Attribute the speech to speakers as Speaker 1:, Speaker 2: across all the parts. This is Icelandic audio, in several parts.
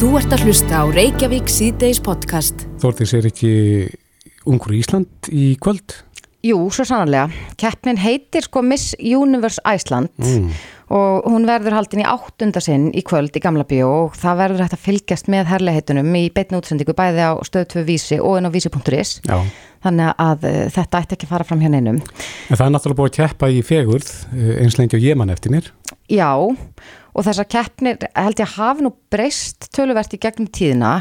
Speaker 1: Þú ert að hlusta á Reykjavík síðdeis podcast.
Speaker 2: Þórtís er ekki ungur í Ísland í kvöld?
Speaker 3: Jú, svo sannarlega. Keppnin heitir sko Miss Universe Iceland
Speaker 2: Mm.
Speaker 3: og hún verður haldin í áttundasinn í kvöld í Gamla Bíó og það verður hægt að fylgjast með herleihitunum í beitni útsendingu bæði á stöð 2 vísi og inn á vísi.is
Speaker 2: Já.
Speaker 3: þannig að uh, þetta ætti ekki að fara fram hjá neinum.
Speaker 2: En það er náttúrulega búið að keppa í fegurð eh, eins lengi og ég mann eftir mér.
Speaker 3: Já, og þessar keppnir held ég hafi nú breyst töluvert í gegnum tíðina,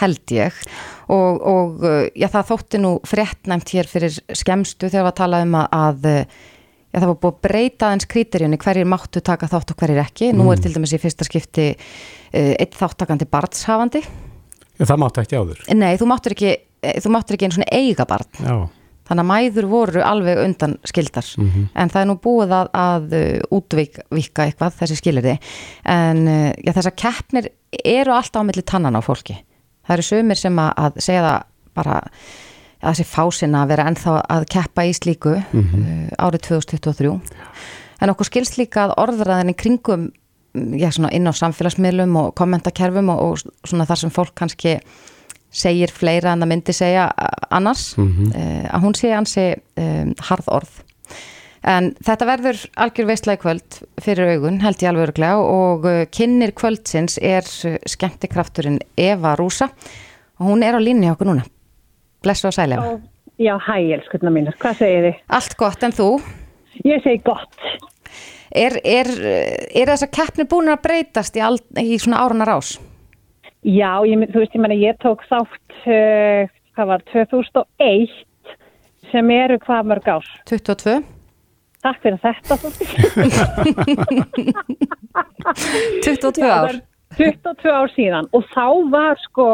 Speaker 3: held ég. Og, og uh, já, það þótti nú fréttnæmt hér fyrir skemstu þegar var að tala um að, að uh, já, það var búið að breyta aðeins krítirjunni hverjir máttu taka þátt og hverjir ekki. Nú er til dæmis í fyrsta skipti uh, eitt þáttakandi barnshafandi
Speaker 2: En það mátti ekki áður.
Speaker 3: nei, þú máttur ekki, eh, þú máttur ekki einu svona eiga barn.
Speaker 2: Já.
Speaker 3: Þannig að mæður voru alveg undan skildar. En það er nú búið að, að uh, útvíka eitthvað þessi skilirði en uh, já, þessar keppnir eru alltaf á milli tannan á fólki. Það eru sömur sem að, segja það bara að þessi fásina að vera ennþá að keppa í slíku uh, árið 2023 en okkur skilst líka að orðraðin í kringum mm, já, inn á samfélagsmiðlum og kommentakerfum og, og svona þar sem fólk kannski segir fleira en það myndi segja annars
Speaker 2: Mhm.
Speaker 3: uh, að hún sé ansi um, harð orð en þetta verður algjör veistla í kvöld fyrir augun held ég alveg örglega og uh, kynir kvöldsins er skemmtikrafturinn Eva Rúsa og hún er á línni hjá okkur núna blessu og sæli Eva.
Speaker 4: Já, hæ, elskurna mínir, hvað segir þið?
Speaker 3: Allt gott en þú
Speaker 4: Ég segi gott.
Speaker 3: er, er, er þessar keppni búin að breytast í, all, í svona árunar ás?
Speaker 4: Já, ég, þú veist, ég menna, ég tók þátt, uh, hvað var, 2001, sem eru hvað mörg ár.
Speaker 3: 22?
Speaker 4: Takk fyrir þetta. Þórdís.
Speaker 3: 22
Speaker 4: Já,
Speaker 3: ár?
Speaker 4: það er 22 ár síðan og þá var sko,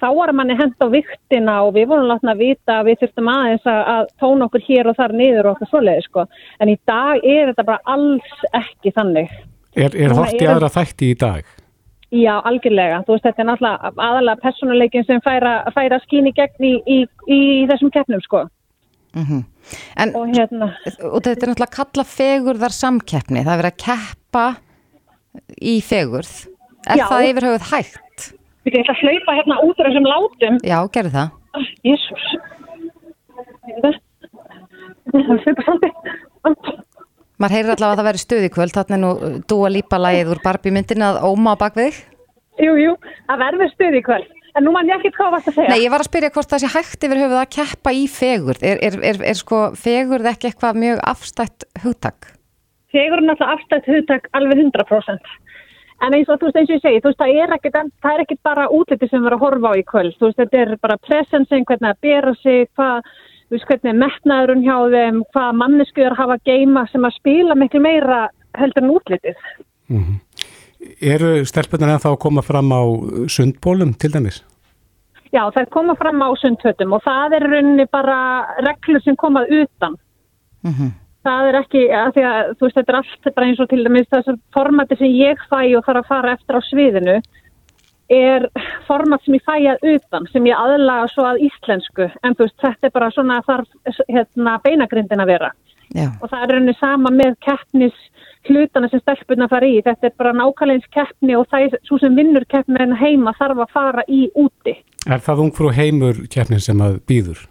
Speaker 4: þá var manni hend á viktina og við vorum látna að vita að við þurftum aðeins að, að tóna okkur hér og þar niður og okkur svoleiði sko. En í dag er þetta bara alls ekki þannig.
Speaker 2: Er, er hort í aðra þætti í dag?
Speaker 4: Já, algjörlega. Þú veist, þetta er náttúrulega aðalega personuleikin sem færa, færa skín í gegn í, í, í þessum keppnum, sko.
Speaker 3: Mm En
Speaker 4: Og hérna,
Speaker 3: og þetta er náttúrulega kalla fegurðar samkeppni það er verið að keppa í fegurð er
Speaker 4: Já.
Speaker 3: það yfir höfuð hægt?
Speaker 4: við getum að hlaupa hérna út úr þessum látum.
Speaker 3: Já, gerðu það
Speaker 4: Jésús. Það er hlaupa svolítið.
Speaker 3: Maður heyrir allavega að það veri stuð í kvöld þannig er nú dúa lípa lagið úr Barbie myndin að óma á bakvið
Speaker 4: Jú, jú, það verður stuð í kvöld. En nú mann ég ekki hvað varst að segja.
Speaker 3: Nei, ég var að spyrja hvort það sé hægt yfir höfuð að keppa í fegurð er, er, er, er sko fegurð ekki eitthvað mjög afstætt hugtak?
Speaker 4: Þegur er náttúrulega afstætt hugtak alveg 100%. En eins og þú veist eins og ég segi, þú veist það er ekkit, það er ekkit bara útliti sem við erum að horfa á í kvöld. Þú veist þetta er bara presensin, hvernig að bera sig, hvað, veist hvernig er metnaðurinn hjá þeim, hvað manneskuður hafa að geima sem að spila miklu meira heldur en útlitið.
Speaker 2: Eru stelpunar ennþá að koma fram á sundbólum til dæmis?
Speaker 4: Já, það er koma fram á sundhötum og það er rauninni bara reglur sem komað utan.
Speaker 3: Mm
Speaker 4: Það er ekki, að því að þú veist, þetta er allt bara eins og til dæmis þessar formati sem ég fæ og þarf að fara eftir á sviðinu er format sem ég fæ að utan, sem ég aðlaga svo að íslensku, en þú veist, þetta er bara svona þarf hérna, beinagrindin að vera.
Speaker 3: Já,
Speaker 4: Og það er rauninni sama með keppnis hlutana sem stelpunna fara í. Þetta er bara nákvæmlega eins keppni og það er svo sem vinnur keppnin heima þarf að fara í úti.
Speaker 2: Er það ungfrú heimur keppnin sem að býður?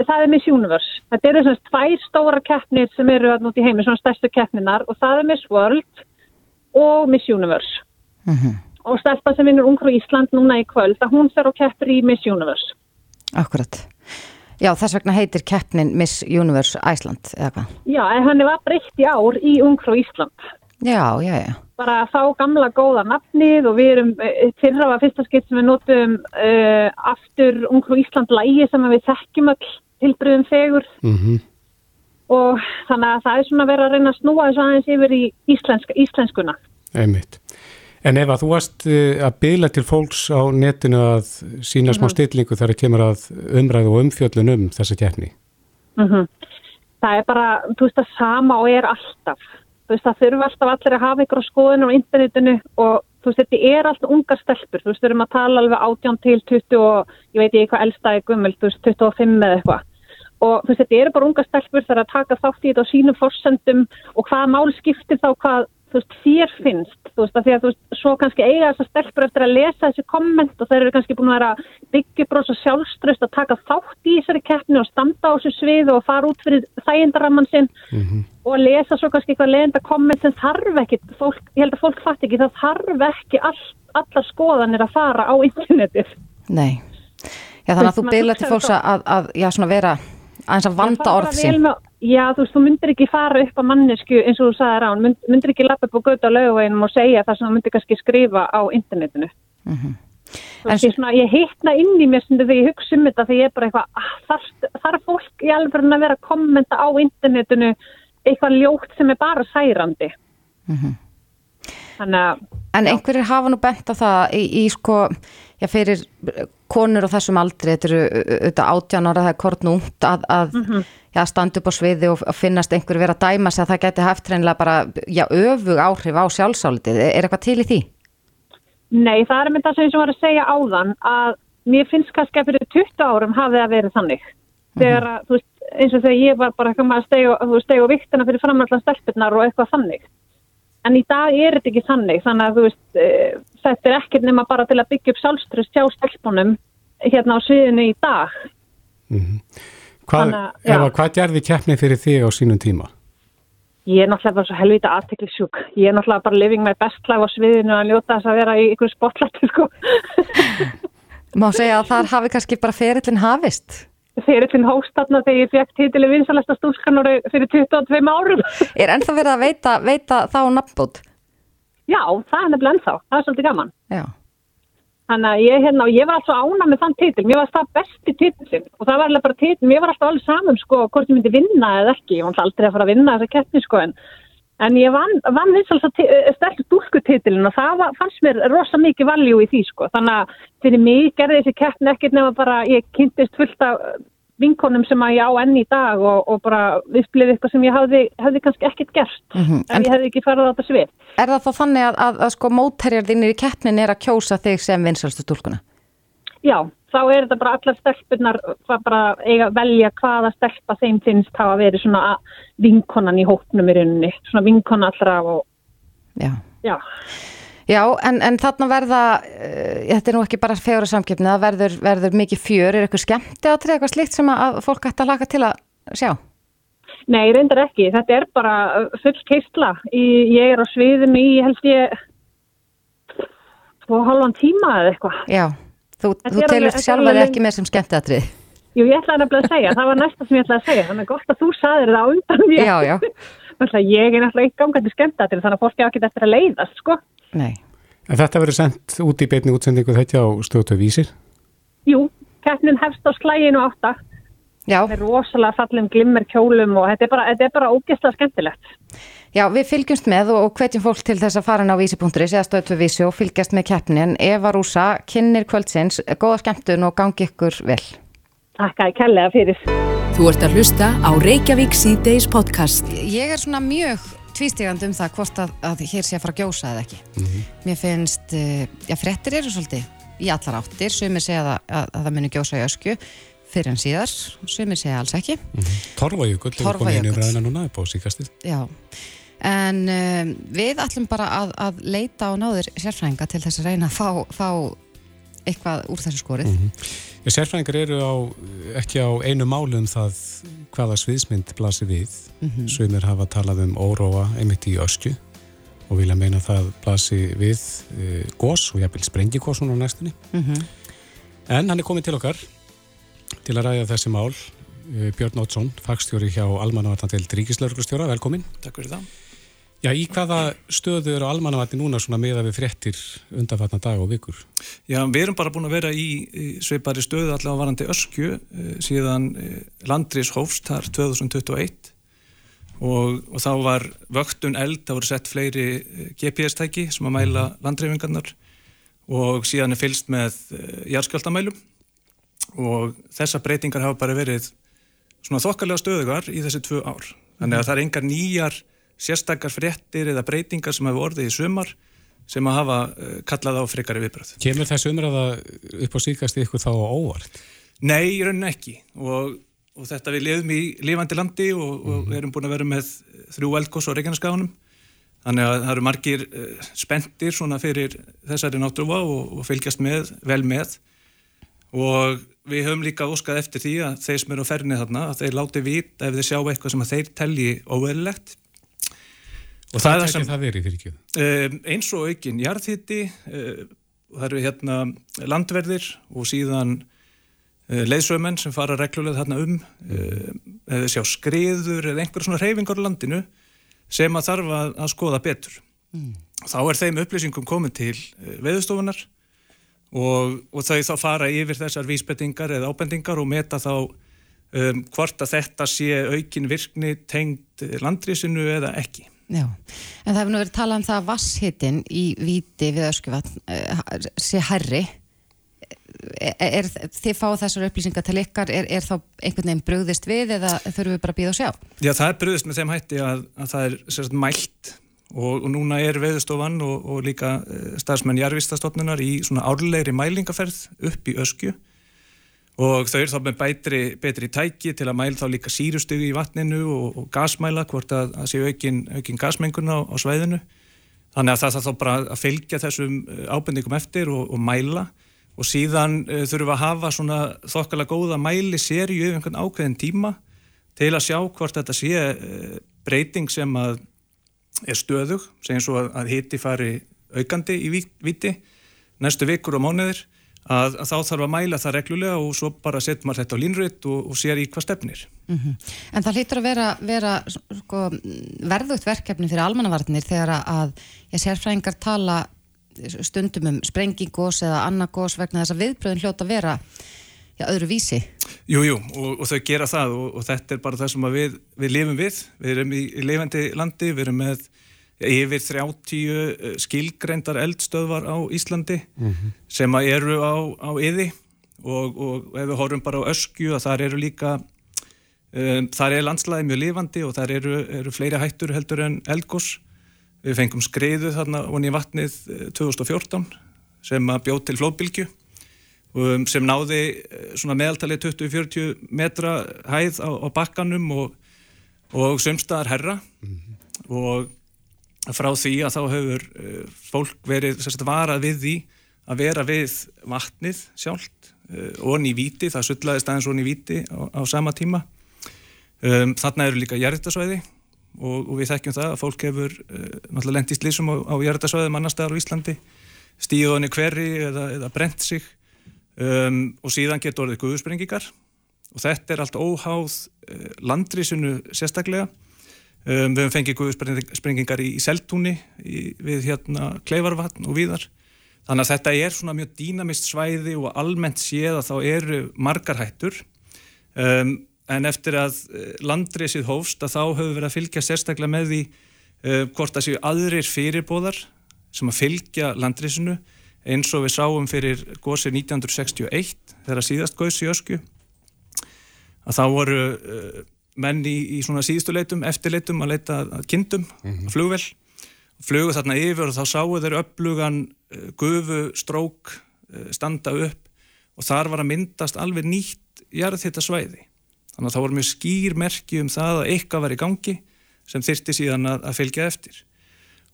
Speaker 4: það er Miss Universe. Þetta eru svona tvær stóra keppnir sem eru að núti í heimi, svona stærstu keppninar og það er Miss World og Miss Universe.
Speaker 3: mm
Speaker 4: Og stelpa sem vinnur ungur í Ísland núna í kvöld, að hún fer og keppir í Miss Universe.
Speaker 3: akkurat Já, þess vegna heitir keppnin Miss Universe Iceland eða hvað?
Speaker 4: Já, en hann var breytt í ár í ungur Ísland.
Speaker 3: Já, já, já
Speaker 4: Bara að fá gamla góða nafnið og við erum eh, fyrra var fyrsta skipt sem við notum uh, aftur ungur Ísland lægi sem við þekkjum öll tilbriðum fegur
Speaker 2: Mm
Speaker 4: og þannig að það er svona verið að reyna að snúa þessu aðeins yfir í íslensk, íslenskuna.
Speaker 2: Einmitt. En ef að þú varst eh, að byggla til fólks á netinu að sína smá stillingu þegar kemur að umræðu og umfjöllun um þessa keppni?
Speaker 4: Mm Það er bara, þú veist, það sama og er alltaf. Þú veist, það þurfa alltaf allir að hafa ykkur á skoðinu á internetinu og þú veist, þetta er alltaf ungar stelpur. Þú veist, erum að tala alveg 18 til 20 og ég veit ekki hvað elstaði gummul, þú veist, 25 eða eitthvað. Og þú veist, þetta eru bara ungar stelpur þegar að taka þátt í þetta á sínum forsendum og hvaða mál skiptir þá hvað þú veist, þér finnst, þú veist, að því að þú veist, svo kannski eiga þess að stelpur eftir að lesa þessi komment og þeir eru kannski búin að vera byggjubróðs og sjálfströst að taka þátt í þessari keppni og standa á þessu svið og fara út fyrir þægindaramman sinn mm -hmm. og að lesa svo kannski eitthvað leðenda komment sem þarf ekki, fólk, ég held að fólk fatt ekki, það þarf ekki all, allar skoðanir að fara á internetið.
Speaker 3: Nei, já þannig að þú byrja til fólks að, að, já svona vera aðeins að vanda orð sín
Speaker 4: Já, þú veist, þú myndir ekki fara upp á mannesku eins og þú sagði rán, mynd, myndir ekki lappa upp á götu á löguveginum og segja það sem þú myndir kannski skrifa á internetinu mm -hmm. Þú veist, svona, ég hittna inn í mér sem þegar ég hugsa um þetta þegar ég er bara eitthvað, ah, þar, þar er fólk í alveg að vera að kommenta á internetinu eitthvað ljótt sem er bara særandi mm -hmm.
Speaker 3: Að En einhverjir hafa nú bent á það í, í sko, já, fyrir konur á þessum aldri, þetta eru auðvitað átján ára, það er kort núnt að, að mm -hmm. já, standa upp á sviði og finnast einhver vera að dæma sig að það geti haft reynilega bara, já, öfug áhrif á sjálfsálitið. Er eitthvað til í því?
Speaker 4: Nei, það er með það sem ég var að segja áðan að mér finnst kannski að fyrir 20 árum hafið að verið þannig. Þegar, mm -hmm. þú veist, eins og þegar ég var bara ekki að stegu viktina fyrir framallan stelpunar og eitthvað þannig. En í dag er þetta ekki þannig, þannig að þú veist, e, þetta er ekkert nema bara til að byggja upp sjálfströst hjá stelpunum hérna á sviðinu í dag.
Speaker 2: Mm -hmm. Hvað, hvað gerði keppni fyrir þig á sínum tíma?
Speaker 4: Ég er náttúrulega bara svo helvita aðteklisjúk. Ég er náttúrulega bara living my best life á sviðinu að ljóta þess að vera í ykkur spotlighti, sko.
Speaker 3: Má segja að þar hafi kannski bara ferillin hafist?
Speaker 4: Ferillin hóstatna þegar ég fekk títili vinsalasta stúskanur fyrir 22 árum.
Speaker 3: Er ennþá verið að veita, veita þá nafnbút?
Speaker 4: Já, það er nefnilega ennþá. Það er svolítið gaman.
Speaker 3: Já.
Speaker 4: Þannig að ég, hérna, ég var alltaf ána með þann títil. Mér var það besti títilinn og það var alveg bara títil. Mér var alltaf alveg saman sko hvort ég myndi vinna eða ekki. Ég var aldrei að fara að vinna þessa keppni sko en En ég vann, vann eins og stærkt dúlkutítilin og það var, fannst mér rosa mikið valjú í því sko. Þannig að fyrir mig gerði þessi keppni ekkert nefn að bara ég kynntist fullt af vinkonum sem að ég á enn í dag og, og bara upplifið eitthvað sem ég hafði, hafði kannski ekkert gert mm -hmm. en, ég hefði ekki farið á þetta svið.
Speaker 3: Er það þá þannig að, að, að sko mótherjarðinir í keppnin er að kjósa þig sem vinsalstu dúlkuna?
Speaker 4: Já, þá er þetta bara allar stelpunar bara eiga velja hvaða stelpa þeim finnst hafa verið svona vinkonan í hóknum í rauninni, svona vinkona allra og
Speaker 3: já.
Speaker 4: Já.
Speaker 3: Já, en, en þarna verða, uh, þetta er nú ekki bara fjóra samkipni, það verður, verður mikið fjör, er eitthvað skemmti átrið, eitthvað slikt sem að fólk ætti að laka til að sjá?
Speaker 4: Nei, reyndar ekki, þetta er bara full keistla, ég er á sviðinu í held ég tvo halvan tíma eða eitthvað.
Speaker 3: Já, þú, þú telur sjálfaði ekki með sem skemmti átrið.
Speaker 4: Jú, ég ætlaði nefnilega að segja, það var næsta sem ég ætlaði að segja, þannig að gott að þú saðir það á undan mér.
Speaker 3: Já, já.
Speaker 4: Ég er náttúrulega ekki gangandi skemmt að til þannig að fólki á ekki eftir að leiðast, sko.
Speaker 3: Nei.
Speaker 2: En þetta verður sendt út í beitni útsendingu þetta á stöðtöðvísir?
Speaker 4: Jú, keppnin hefst á slæginu átta.
Speaker 3: Já.
Speaker 4: Með rosalega fallum glimmer kjólum og þetta er bara, þetta er bara ógeðslega skemmtilegt.
Speaker 3: Já, við fylgjumst með og hvetjum fólk til þess að fara ná vísi.is eða stöðtöðvísi og fylgjast með keppnin. Eva Rúsa, kynir kvöldsins, góða skemmtun og gangi ykkur vel.
Speaker 4: Takk að ég kellega fyrir.
Speaker 1: Þú ert að hlusta á Reykjavík C-Days podcast.
Speaker 3: Ég er svona mjög tvístígand um það hvort að, að hér sé að fara að gjósa eða ekki. Mm -hmm. Mér finnst, uh, já, frettir eru svolítið í allar áttir, sumir segja að, að, að það muni gjósa í ösku fyrir en síðar, sumir segja alls ekki. Mm
Speaker 2: -hmm. Torfajökull er komin í ræðina núna, er búið síkastið.
Speaker 3: Já, en um, við ætlum bara að leita á náður sérfrænga til þess að reyna að fá, fá eitthvað úr þessu skorið. Mm -hmm.
Speaker 2: Sérfræðingar eru á, ekki á einu málu um það hvaða sviðsmynd blasir við. Mm -hmm. Sumir hafa talað um óróa einmitt í ösku og vilja meina það blasi við e, gós og jafnvel sprengikósun á næstunni. Mm -hmm. En hann er komið til okkar til að ræða þessi mál. E, Björn Ótsson, fagstjóri hjá Almannavartandel Dríkislaurglustjóra, velkomin.
Speaker 5: Takk fyrir það.
Speaker 2: Já, í hvaða stöðu eru almannavætti núna svona meða við frettir undanfatna dag og vikur?
Speaker 5: Já, við erum bara búin að vera í, sveipari stöðu allavega varandi öskju eh, síðan eh, landris hófst þar 2021 og, og þá var vöktun eld, það voru sett fleiri eh, GPS-tæki sem að mæla mhm. landreifingarnar og síðan er fylst með jarðskjöldamælum og þessa breytingar hafa bara verið svona þokkarlega stöðugar í þessi tvö ár. Þannig að það er engar nýjar sérstakar fréttir eða breytingar sem hefur orðið í sumar sem að hafa uh, kallað á frekari viðbröð.
Speaker 2: Kemur þessu umræða upp á síkast ykkur þá óvart?
Speaker 5: Nei, í rauninni ekki og, og þetta við lefum í lifandi landi og, og mm -hmm. erum búin að vera með þrjú eldgós á Reykjaneskaðunum Þannig að það eru margir uh, spendir svona fyrir þessari náttúruva og, og fylgjast með, vel með og við höfum líka óskað eftir því að þeir sem eru á ferni þarna að þeir láti vita ef þeir sjá eitthvað sem þeir telji óverulegt
Speaker 2: og það, það er það verið fyrir ekki
Speaker 5: uh, eins og aukinn jarðhitti uh, það eru hérna landverðir og síðan uh, leiðsögmenn sem fara reglulega þarna um eða sjá skriður eða einhver svona reyfingar á landinu sem að þarf að, að skoða betur. Mm. Þá er þeim upplýsingum komið til eh, veðustofunar og, og þau þá fara yfir þessar vísbendingar eða ábendingar og meta þá um, hvort að þetta sé aukin virkni tengt landrísinu eða ekki.
Speaker 3: Já, en það hefur nú verið talað um það að vasshittin í viti við öskuvatn uh, sé herri er, er, þið fá þessar upplýsingar til ykkar, er, er þá einhvern veginn bröðist við eða þurfum við bara að býða og sjá?
Speaker 5: Já, það er bröðist með þeim hætti að, að það er sérst mælt og, og núna er veðustofan og, og líka eh, starfsmenn jarvistastofnunar í svona árlegri mælingaferð upp í öskju og þau eru þá með bætri, betri tæki til að mæla þá líka sírustugi í vatninu og, og gasmæla hvort að, að séu aukin, aukin gasmengun á, á sveiðinu þannig að það þarf þá bara að fylgja þessum eh, ábendingum eftir og mæla. Og síðan uh, þurfum við að hafa svona þokkala góða mæli séri yfir einhvern ákveðin tíma til að sjá hvort þetta sé uh, breyting sem að er stöðug, segjum svo að, að hiti fari aukandi í viti næstu vikur og mánuðir að, að þá þarf að mæla það reglulega og svo bara setjum maður þetta á línröytt og, og sér í hvað stefnir.
Speaker 3: Mm -hmm. En það hlýtur að vera, vera sko, verðugt verkefni fyrir almannavarnir þegar að ég sérfræðingar tala stundum um sprengingos eða annarkos vegna þess að viðbröðin hljóta vera já, öðru vísi.
Speaker 5: Jújú, jú, og, og þau gera það og, og þetta er bara það sem við, við lifum við. Við erum í, í lifandi landi, við erum með yfir 30 eh, skilgreindar eldstöðvar á Íslandi mm -hmm. sem eru á, á yði og, og ef við horfum bara á öskju að þar eru líka um, þar er landslæði mjög lifandi og þar eru, eru fleiri hættur heldur en eldgós Við fengum skreiðu þarna voni í vatnið 2014 eh, sem að bjóð til flóðbylgju um, sem náði eh, svona meðaltalið 20-40 metra hæð á, á bakkanum og, og sömstaðar herra mm -hmm. og frá því að þá hefur uh, fólk verið sérst, varað við því að vera við vatnið sjálft uh, og viti, það sullaðist aðeins onni í viti á, á sama tíma. Um, þarna eru líka jæritasvæði og, og við þekkjum það að fólk hefur uh, náttúrulega lendið í slísum á, á jærdasvæðum annar staðar á Íslandi stíð honni hverri eða, eða brent sig. Um, og síðan getur orðið guðsprengingar og þetta er allt óháð landrísinu sérstaklega um, við hefum fengið guðsprengingar í, í Seltúni í, við hérna Kleivarvatn og víðar. Þannig að þetta er svona mjög dýnamist svæði og almennt séð að þá eru margar hættur. Um, en eftir að eh, landreysið hófst að þá höfum við að fylgja sérstaklega með því uh, hvort það séu aðrir fyrirbóðar sem að fylgja landreysinu eins og við sáum fyrir gósið 1961 þegar síðast góðs í ösku að þá voru uh, menn í, í svona síðustu leitum, eftirleitum að leita að kindum, mm -hmm. flugvel flugu þarna yfir og þá sáu þeir upplugan uh, gufu, strók standa upp og þar var að myndast alveg nýtt jarð þetta svæði Þannig að það voru mjög skýr merki um það að eitthvað var í gangi sem þyrti síðan að, að fylgja eftir.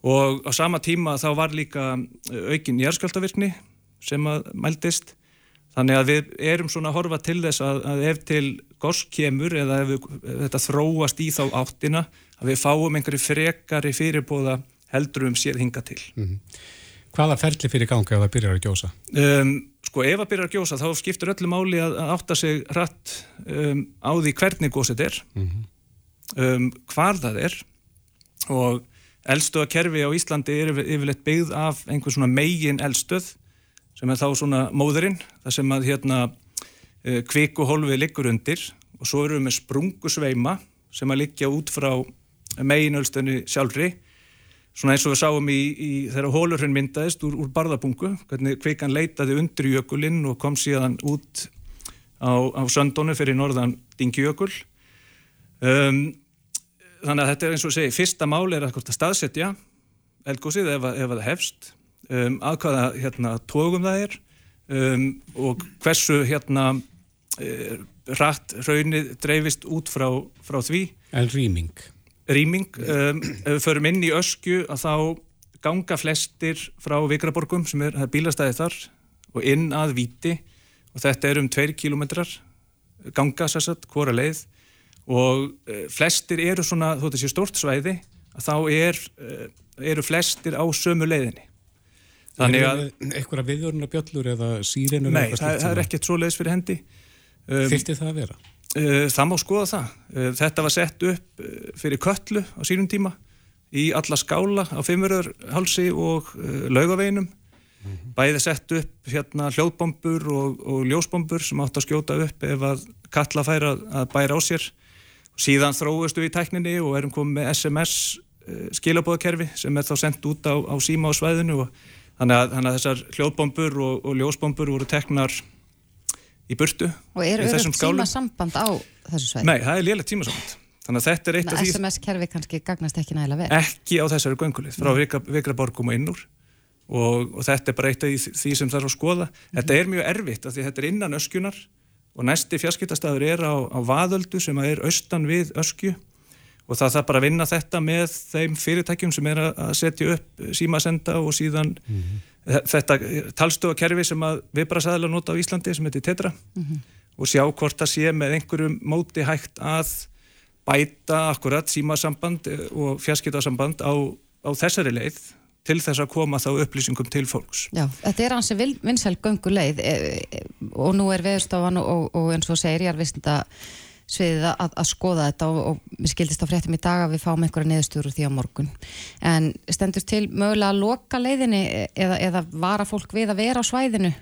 Speaker 5: Og á sama tíma þá var líka eh, aukin jæðskjöldavirkni sem að mældist. Þannig að við erum svona að horfa til þess að, að ef til gosk kemur eða ef, við, þetta þróast í þá áttina að við fáum einhverju frekari fyrirbóða heldur um sér hinga til. Mm -hmm.
Speaker 2: Hvaða ferli fyrir gangi ef það byrjar að gjósa?
Speaker 5: Um, sko ef það byrjar að gjósa þá skiptur öllu máli að, að átta sig hratt um, á því hvernig gósið er, mm -hmm. um, hvar það er og eldstöða kerfi á Íslandi er yfirleitt byggð af einhvern svona megin eldstöð sem er þá svona móðurinn, það sem að hérna uh, kvikuhólfið liggur undir. Og svo eru við með sprungusveima sem að liggja út frá megin eldstöðinu sjálfri. Svona eins og við sáum í, í þegar hólurhund myndaðist úr, úr barðabungu, hvernig kveikan leitaði undir jökulinn og kom síðan út á, á söndónu fyrir norðan Dingjökul. Um, þannig að þetta er eins og segi, fyrsta máli er að staðsetja eldgósið ef, ef það hefst, um, að hvaða hérna, tókum það er um, og hversu hérna uh, rætt raunið dreifist út frá, frá því.
Speaker 2: En rýming?
Speaker 5: rýming um, ef við förum inn í öskju að þá ganga flestir frá Vikraborgum sem er, er bílastæði þar og inn að Víti og þetta er um 2 kilometrar ganga sérsagt, hvora leið og uh, flestir eru svona, þó þetta sé stort svæði að þá er, uh, eru flestir á sömu leiðinni
Speaker 2: Þannig að eitthvað viðvöruna bjöllur eða sírenur
Speaker 5: Nei, það, það er ekkert svo leiðis fyrir hendi
Speaker 2: um, Fylgti það að vera?
Speaker 5: Uh, það má skoða það. Uh, þetta var sett upp uh, fyrir köllu á sínum tíma í alla skála á Fimmurörhalsi og laugaveginum. -hmm. Bæði sett upp hérna hljóðbombur og, og ljósbombur sem átt að skjóta upp ef að kalla fær að, bæra á sér. Síðan þróustu við í tækninni og erum komið með SMS skilabóðakerfi sem er þá sendt út á, á síma á svæðinu og þannig að, þannig að þessar hljóðbombur og, og ljósbombur voru teknar í burtu
Speaker 3: og eru eru tímasamband á þessu sveið?
Speaker 5: Nei, það er liðlegt tímasamband. Þannig að þetta er eitt af
Speaker 3: því SMS-kerfi kannski gagnast ekki nægilega vel.
Speaker 5: Ekki á þessari göngulið frá Vikraborgum og innur og, og þetta er bara eitt af því, sem þarf að skoða. Þetta -hmm. er mjög erfitt af því þetta er innan öskjunar og næsti fjarskiptastafur er á, á vaðöldu sem er austan við öskju og það þarf bara að vinna þetta með þeim fyrirtækjum sem er að setja upp símasenda og síðan mm -hmm þetta talstofakerfi sem að viðbrasaðilega nota á Íslandi sem heitir Tetra mm -hmm. og sjá hvort það sé með einhverjum móti hægt að bæta akkurat símasamband eh, og fjarskiptarsamband á, á þessari leið til þess að koma þá upplýsingum til fólks.
Speaker 3: Já, þetta er hansi vinsæl göngu leið e, e, og nú er veðurstofan og, og eins og segir ég er að sviðið að, að skoða þetta og, og við skildist á fréttum í dag að við fáum einhverja neðstúru því á morgun. En stendur til mögulega að loka leiðinni eða, eða vara fólk við að vera á svæðinu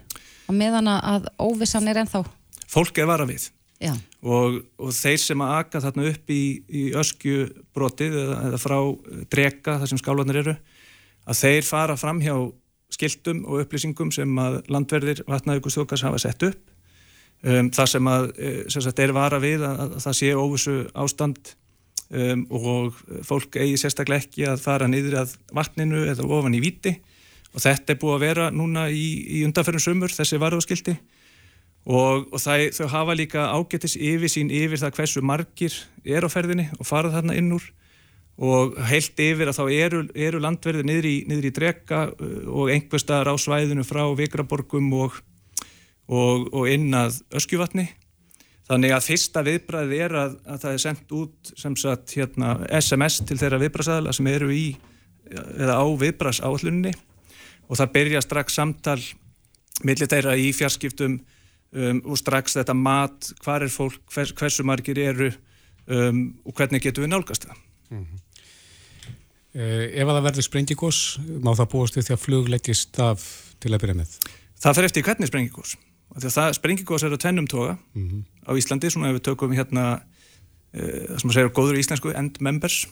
Speaker 3: og meðan að óvissan er ennþá?
Speaker 5: Fólk er vara við. Og, og þeir sem að aka þarna upp í, í öskjubrotið eða, eða frá drega þar sem skálanar eru að þeir fara fram hjá skiltum og upplýsingum sem að landverðir vatnaðugustjókars hafa sett upp um, það sem að eh, sem sagt, er vara við að, að það sé óvissu ástand um, og fólk eigi sérstaklega ekki að fara niður að vatninu eða ofan í viti og þetta er búið að vera núna í, í undanferðum sömur þessi varuðskildi og, og það, þau hafa líka ágetis yfir sín yfir það hversu margir er á ferðinni og farað þarna inn úr. Og heilt yfir að þá eru, eru landverðir niður í, í drekka uh, og einhver staðar á svæðinu frá Vikraborgum og og, og inn að öskjuvatni þannig að fyrsta viðbræði er að, að það er sendt út sagt, hérna, SMS til þeirra viðbræðsæðala sem eru í eða á viðbræðsáallunni og það byrja strax samtal millir þeirra í fjarskiptum um, og strax þetta mat hvar er fólk, hvers, hversu margir eru um, og hvernig getur við nálgast það mm -hmm.
Speaker 2: eh, Ef að það verður sprengigós má það búast við því að flug leggist af til að byrja með?
Speaker 5: Það fer eftir hvernig sprengigós Sprengigós eru tvennum toga mm -hmm. á Íslandi, svona ef við tökum hérna uh, það sem að segja góður í íslensku end members.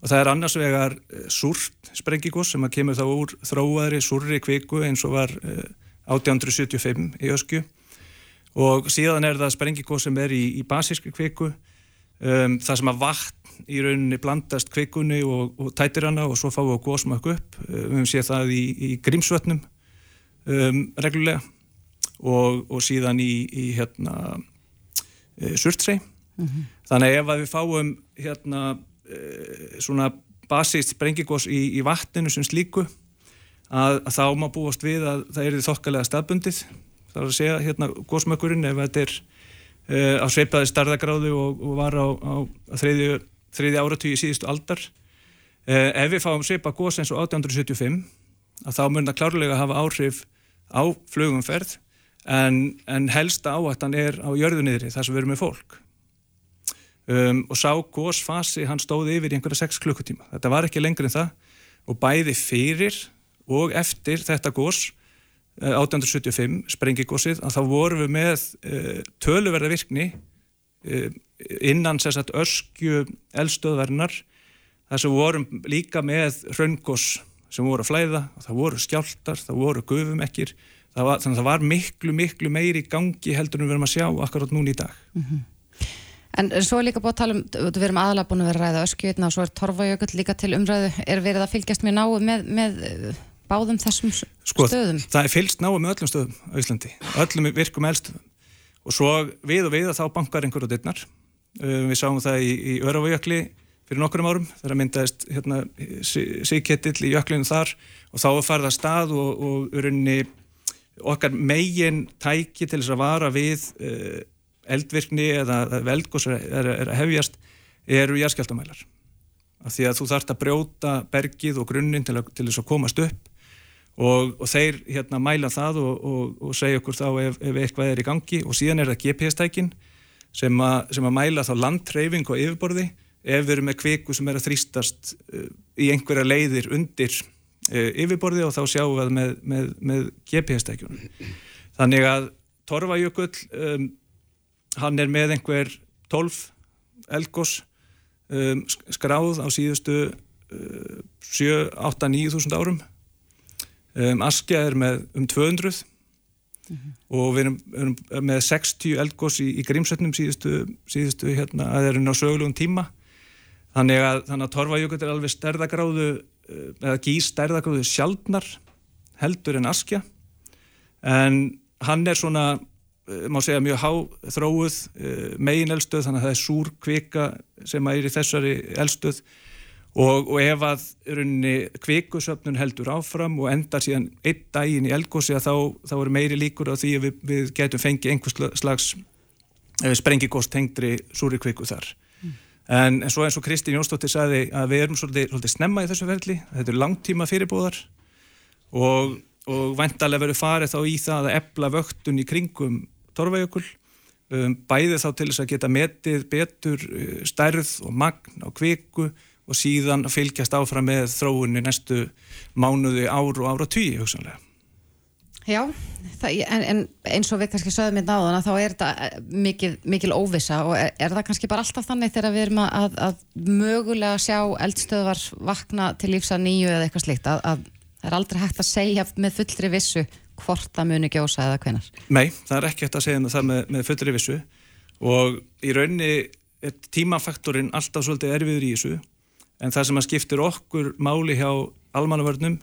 Speaker 5: Og það er annars vegar uh, súrt sprengigós sem að kemur þá úr þróaðri súrri kviku eins og var uh, eh, 1875 í öskju. Og síðan er það sprengigós sem er í, í basískri kviku um, það sem að vatn í rauninni blandast kvikunni og, og tætir hana og svo fáum við góðsmakk upp. Við höfum séð það í, í grímsvötnum um, reglulega og, og síðan í, í hérna e, surtsei mm -hmm. þannig ef að við fáum hérna e, svona basist sprengigós í, í vatninu sem slíku að, að þá má búast við að það er því þokkalega staðbundið. Þá er að segja hérna gósmökkurinn ef þetta er e, á sveipaði starðagráðu og, og var á, á þriðju, þriðju áratvíu síðustu aldar. E, ef við fáum sveipa gós eins og 1875 að þá mun það klárlega hafa áhrif á flugumferð en, en helsta áhættan er á jörðunniðri þar sem við erum með fólk. Um, og sá gósfasi hann stóði yfir í einhverja 6 klukkutíma. Þetta var ekki lengur en það. Og bæði fyrir og eftir þetta gós 1875 sprengigósið að þá vorum við með uh, töluverða virkni uh, innan sérsagt öskju eldstöðverðnar þar sem vorum líka með hraungós sem voru að flæða, það voru skjáltar, það voru gufumekkir það var, þannig að það var miklu, miklu meiri gangi heldur en við erum að sjá akkurat núni í dag. Mm -hmm.
Speaker 3: En svo er líka búin að tala um, við erum aðalega búin að vera ræða öskjötna og svo er Torfajökull líka til umræðu. Er verið að fylgjast mjög náðu með, með uh, báðum þessum
Speaker 5: sko,
Speaker 3: stöðum?
Speaker 5: Það er fylgst náðu með öllum stöðum á Íslandi, öllum virkum elstöðum og svo við og við að þá bankar einhverju dittnar uh, við sáum það í, í Örafajökli fyrir nokkurum árum þegar myndaðist hérna, síketill í jöklinu þar. Og þá farða stað og, og okkar megin tæki til þess að vara við uh, eldvirkni eða veldgós er, að hefjast eru jæðskjaldamælar af því að þú þarfst að brjóta bergið og grunninn til, til þess að komast upp og, og þeir hérna mæla það og, og, og segja okkur þá ef, ef eitthvað er í gangi. Og síðan er það GPS-tækin sem, sem að mæla þá landtreyfing og yfirborði ef við erum með kviku sem er að þrýstast uh, í einhverja leiðir undir yfirborði og þá sjáum við með, með, með GPS-tækjunum. Þannig að Torfajökull, um, hann er með einhver 12 elgós um, skráð á síðustu uh, 7, 8, 9 þúsund árum. Um, Askja er með um 200 mm -hmm. og við erum, erum með 60 eldgós í, í grímsötnum síðustu, síðustu hérna, að það eru ná sögulegum tíma þannig að, þannig að Torfajökull er alveg stærðagráðu eh, eða gís stærðagráðu sjaldnar heldur en askja en hann er svona eh, má segja mjög háþróuð eh, megin eldstöð þannig að það er súr kvika sem er í þessari eldstöð og, og ef að runni kvikusöfnun heldur áfram og endar síðan einn daginn í elgósi þá, þá eru meiri líkur á því að við, við getum fengið einhvers slags eh, sprengikost tengdri súri kviku þar. En, en svo eins og Kristín Jónsdóttir sagði að við erum svolítið, svolítið snemma í þessu verðli þetta er langtíma fyrirbóðar og, og vantarlega verður farið þá í það að ebla vöktun í kringum torfajökul um, bæði þá til þess að geta metið betur uh, stærð og magn á kviku og síðan fylgjast áfram með þróunni næstu mánuði ár og ára tíu hugsanlega.
Speaker 3: Já, það, en, en eins og við kannski sögum hérna á þann að þá er þetta eh, mikil, mikil óvisa og er, er það kannski bara alltaf þannig þegar við erum að, að mögulega sjá eldstöðvar vakna til lífsa nýju eða eitthvað slikt að, að það er aldrei hægt að segja með fullri vissu hvort það muni gjósa eða hvenar?
Speaker 5: Nei, það er ekki hægt að segja það með, með fullri vissu og í raunni er tímafaktorinn alltaf svolítið erfiður í þessu en það sem að skiptir okkur máli hjá almannavörnum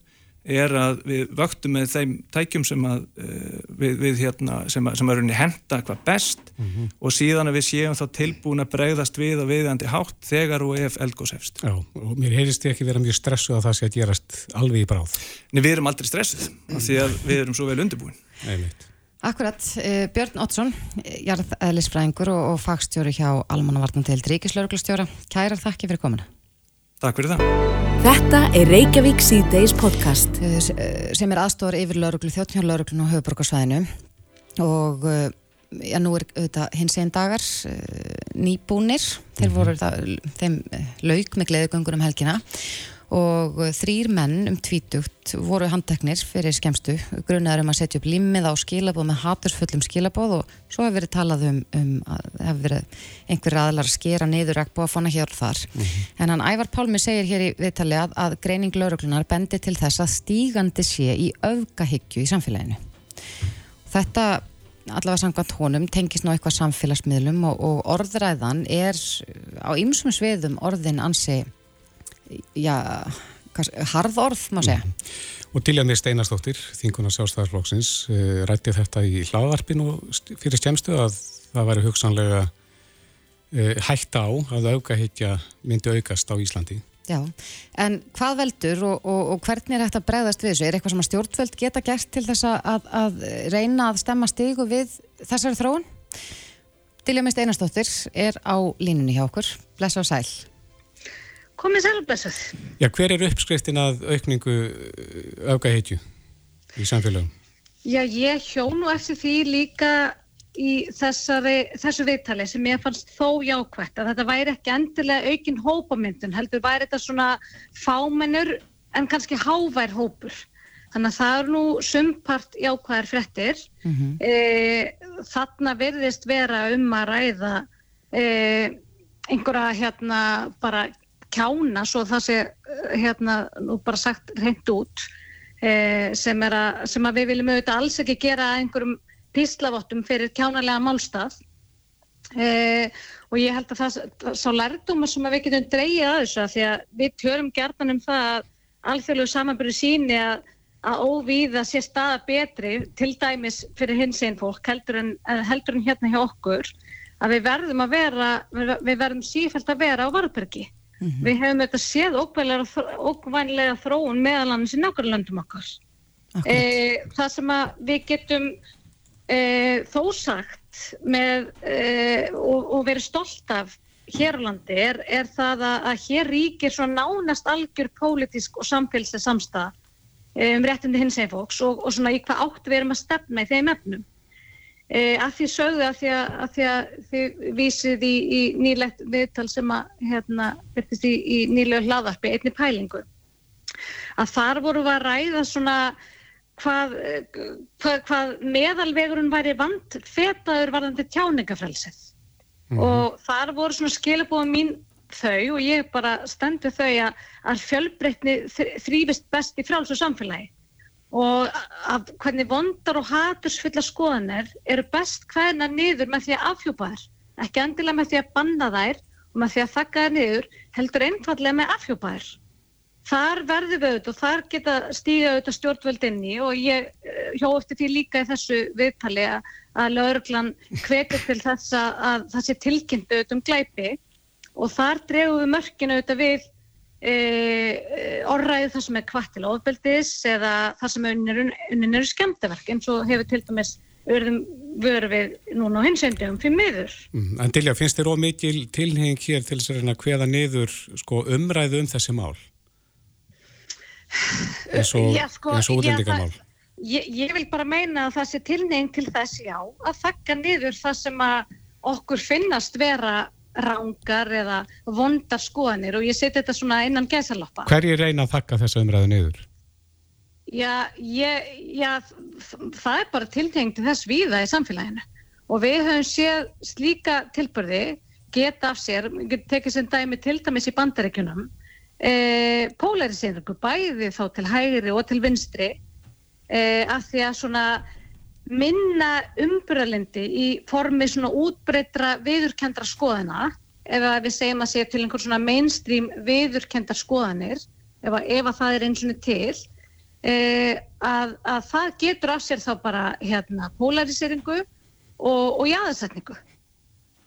Speaker 5: er að við vöktum með þeim tækjum sem að uh, við, við hérna, sem að, sem að henda hvað best mm -hmm. og síðan að við séum þá tilbúin að bregðast við og viðandi hátt þegar og ef eldgóðs hefst.
Speaker 2: Já, og mér heyrist ég ekki vera mjög stressuð að það sé að gerast alveg í bráð.
Speaker 5: Nei, við erum aldrei stressuð af því að við erum svo vel undirbúin.
Speaker 2: Einmitt.
Speaker 3: Akkurat, uh, Björn Ottsson, jarðeðlisfræðingur og, og fagstjóri hjá Almannavartan til Ríkislauglustjóra. Kærar þakki fyrir komuna.
Speaker 5: Takk fyrir það.
Speaker 1: Þetta er Reykjavík C-Days podcast.
Speaker 3: Eh, eh, sem er aðstofar yfir lauruglu, þjóttnjárlauruglu og höfuborgarsvæðinu og eh, já, nú er þetta hins einn dagar nýbúnir. Þeir mhm. voru það, þeim lauk með gleðugöngur um helgina og þrýr menn um tvítugt voru handteknir fyrir skemstu grunnaður um að setja upp limmið á skilabóð með hatursfullum skilabóð og svo hefur verið talað um, um að hefur verið einhverja aðlar að skera niður ekki búið að fona hér þar. Mm -hmm. en hann Ævar Pálmi segir hér í viðtali að, að greining lauruglunar bendi til þess að stígandi sé í öfgahyggju í samfélaginu. Þetta allavega samkvæmt honum tengis ná eitthvað samfélagsmiðlum og, og orðræðan er á ymsum sviðum orðin ansi já, harð orð má segja. Mm.
Speaker 2: Og Diljanir Steinarstóttir, þinguna sjálfstæðarflokksins, eh, rætti þetta í hlaðarpinu fyrir stjæmstu að það væri hugsanlega eh, hægt á að aukahyggja myndi aukast á Íslandi.
Speaker 3: Já, en hvað veldur og, og, og hvernig er þetta bregðast við þessu? Er eitthvað sem að stjórnveld geta gert til þess að, að reyna að stemma stígu við þessari þróun? Diljanir Steinarstóttir er á línunni hjá okkur. Blessa og sæl
Speaker 6: komið selvblessað.
Speaker 2: Já, hver er uppskriftin að aukningu aukaheitju uh, í samfélagum?
Speaker 6: Já, ég hjó nú eftir því líka í þessari, þessu viðtali sem ég fannst þó jákvæmt að þetta væri ekki endilega aukin hópamyndun, heldur væri þetta svona fámennur en kannski hávær hópur. Þannig að það er nú sumpart jákvæðar frettir. Mm -hmm. e, þarna verðist vera um að ræða e, einhverja hérna bara kjána svo það sé eh, hérna nú bara sagt reynd út eh, sem, að, sem að við viljum auðvitað alls ekki gera einhverjum píslavottum fyrir kjánarlega málstað. Eh, og ég held að það sá lærdomar sem við getum dreyið að þessu að því að við tjörum gertan um það að alþjóðlegu samanbyrju síni að, að óvíða sé staða betri til dæmis fyrir hins einn fólk heldur en, heldur en hérna hjá okkur að við verðum að vera, við verðum sífælt að vera á varbergi Mm -hmm. Við hefum þetta séð ókvænlega þróun meðal annars í nákvæmlega löndum okkar. E, það sem við getum e, þó sagt með, e, og, og verið stolt af hér á landi er, er það að, að hér ríkir svo nánast algjör pólitísk og samfélslega samstæða um réttindi hins einn fólks og, og svona í hvað átt við erum að stefna í þeim efnum. E, að því sögðu að því að, að, því að þið vísið í, í nýlegt viðtal sem að hérna byrtist í, í nýlega hlaðarpi einni pælingu. Að þar voru að ræða svona hvað, hvað, hvað meðalvegurinn væri vand fetaður varðandi tjáningafrælsið mm -hmm. og þar voru svona skilabóða mín þau og ég bara stendur þau að, að fjölbreytni þrýfist best í frálsu samfélagi og að hvernig vondar og hatursfulla skoðanir eru best hverna niður með því að afhjúpa þær. Ekki endilega með því að banna þær og með því að þakka þær niður heldur einfallega með afhjúpa þær. Þar verður við auðvitað og þar geta stíga auðvitað stjórnvöld inn í og ég eh, hjó eftir því líka í þessu viðtali að, að lauruglan kvekur til þess að það sé tilkynnt auðvitað um glæpi. Og þar drefum við mörkinu auðvitað við E, orðræði það sem er kvart til ofbeldis eða það sem unnin eru skemmtaverk eins og hefur til dæmis verðum vörð við núna á hinsendjum fyrir miður.
Speaker 2: Mm, en Dilja, finnst þér ómikið tilheng hér til þess að hveða niður sko, umræðu um þessi mál? eins og, sko, og útlendingamál?
Speaker 6: Ég, ég vil bara meina að það sé tilheng til þess, já, að þakka niður það sem að okkur finnast vera rángar eða vondar skoðanir og ég seti þetta svona innan gæsaloppa.
Speaker 2: Hverju reyna að þakka þessa umræðu niður?
Speaker 6: Já, ég, já, það er bara tiltengt þess viða í samfélaginu og við höfum séð slíka tilbörði geta af sér, tekið sem dæmi til dæmis í bandaríkunum e, polariseringu bæði þá til hægri og til vinstri e, af því að svona minna umbröðlendi í formi svona útbreytra viðurkendra skoðana ef við segjum að segja til einhvern svona mainstream viðurkendra skoðanir ef að, ef að það er eins og til eh, að, að það getur af sér þá bara hérna polariseringu og, og jáðarsetningu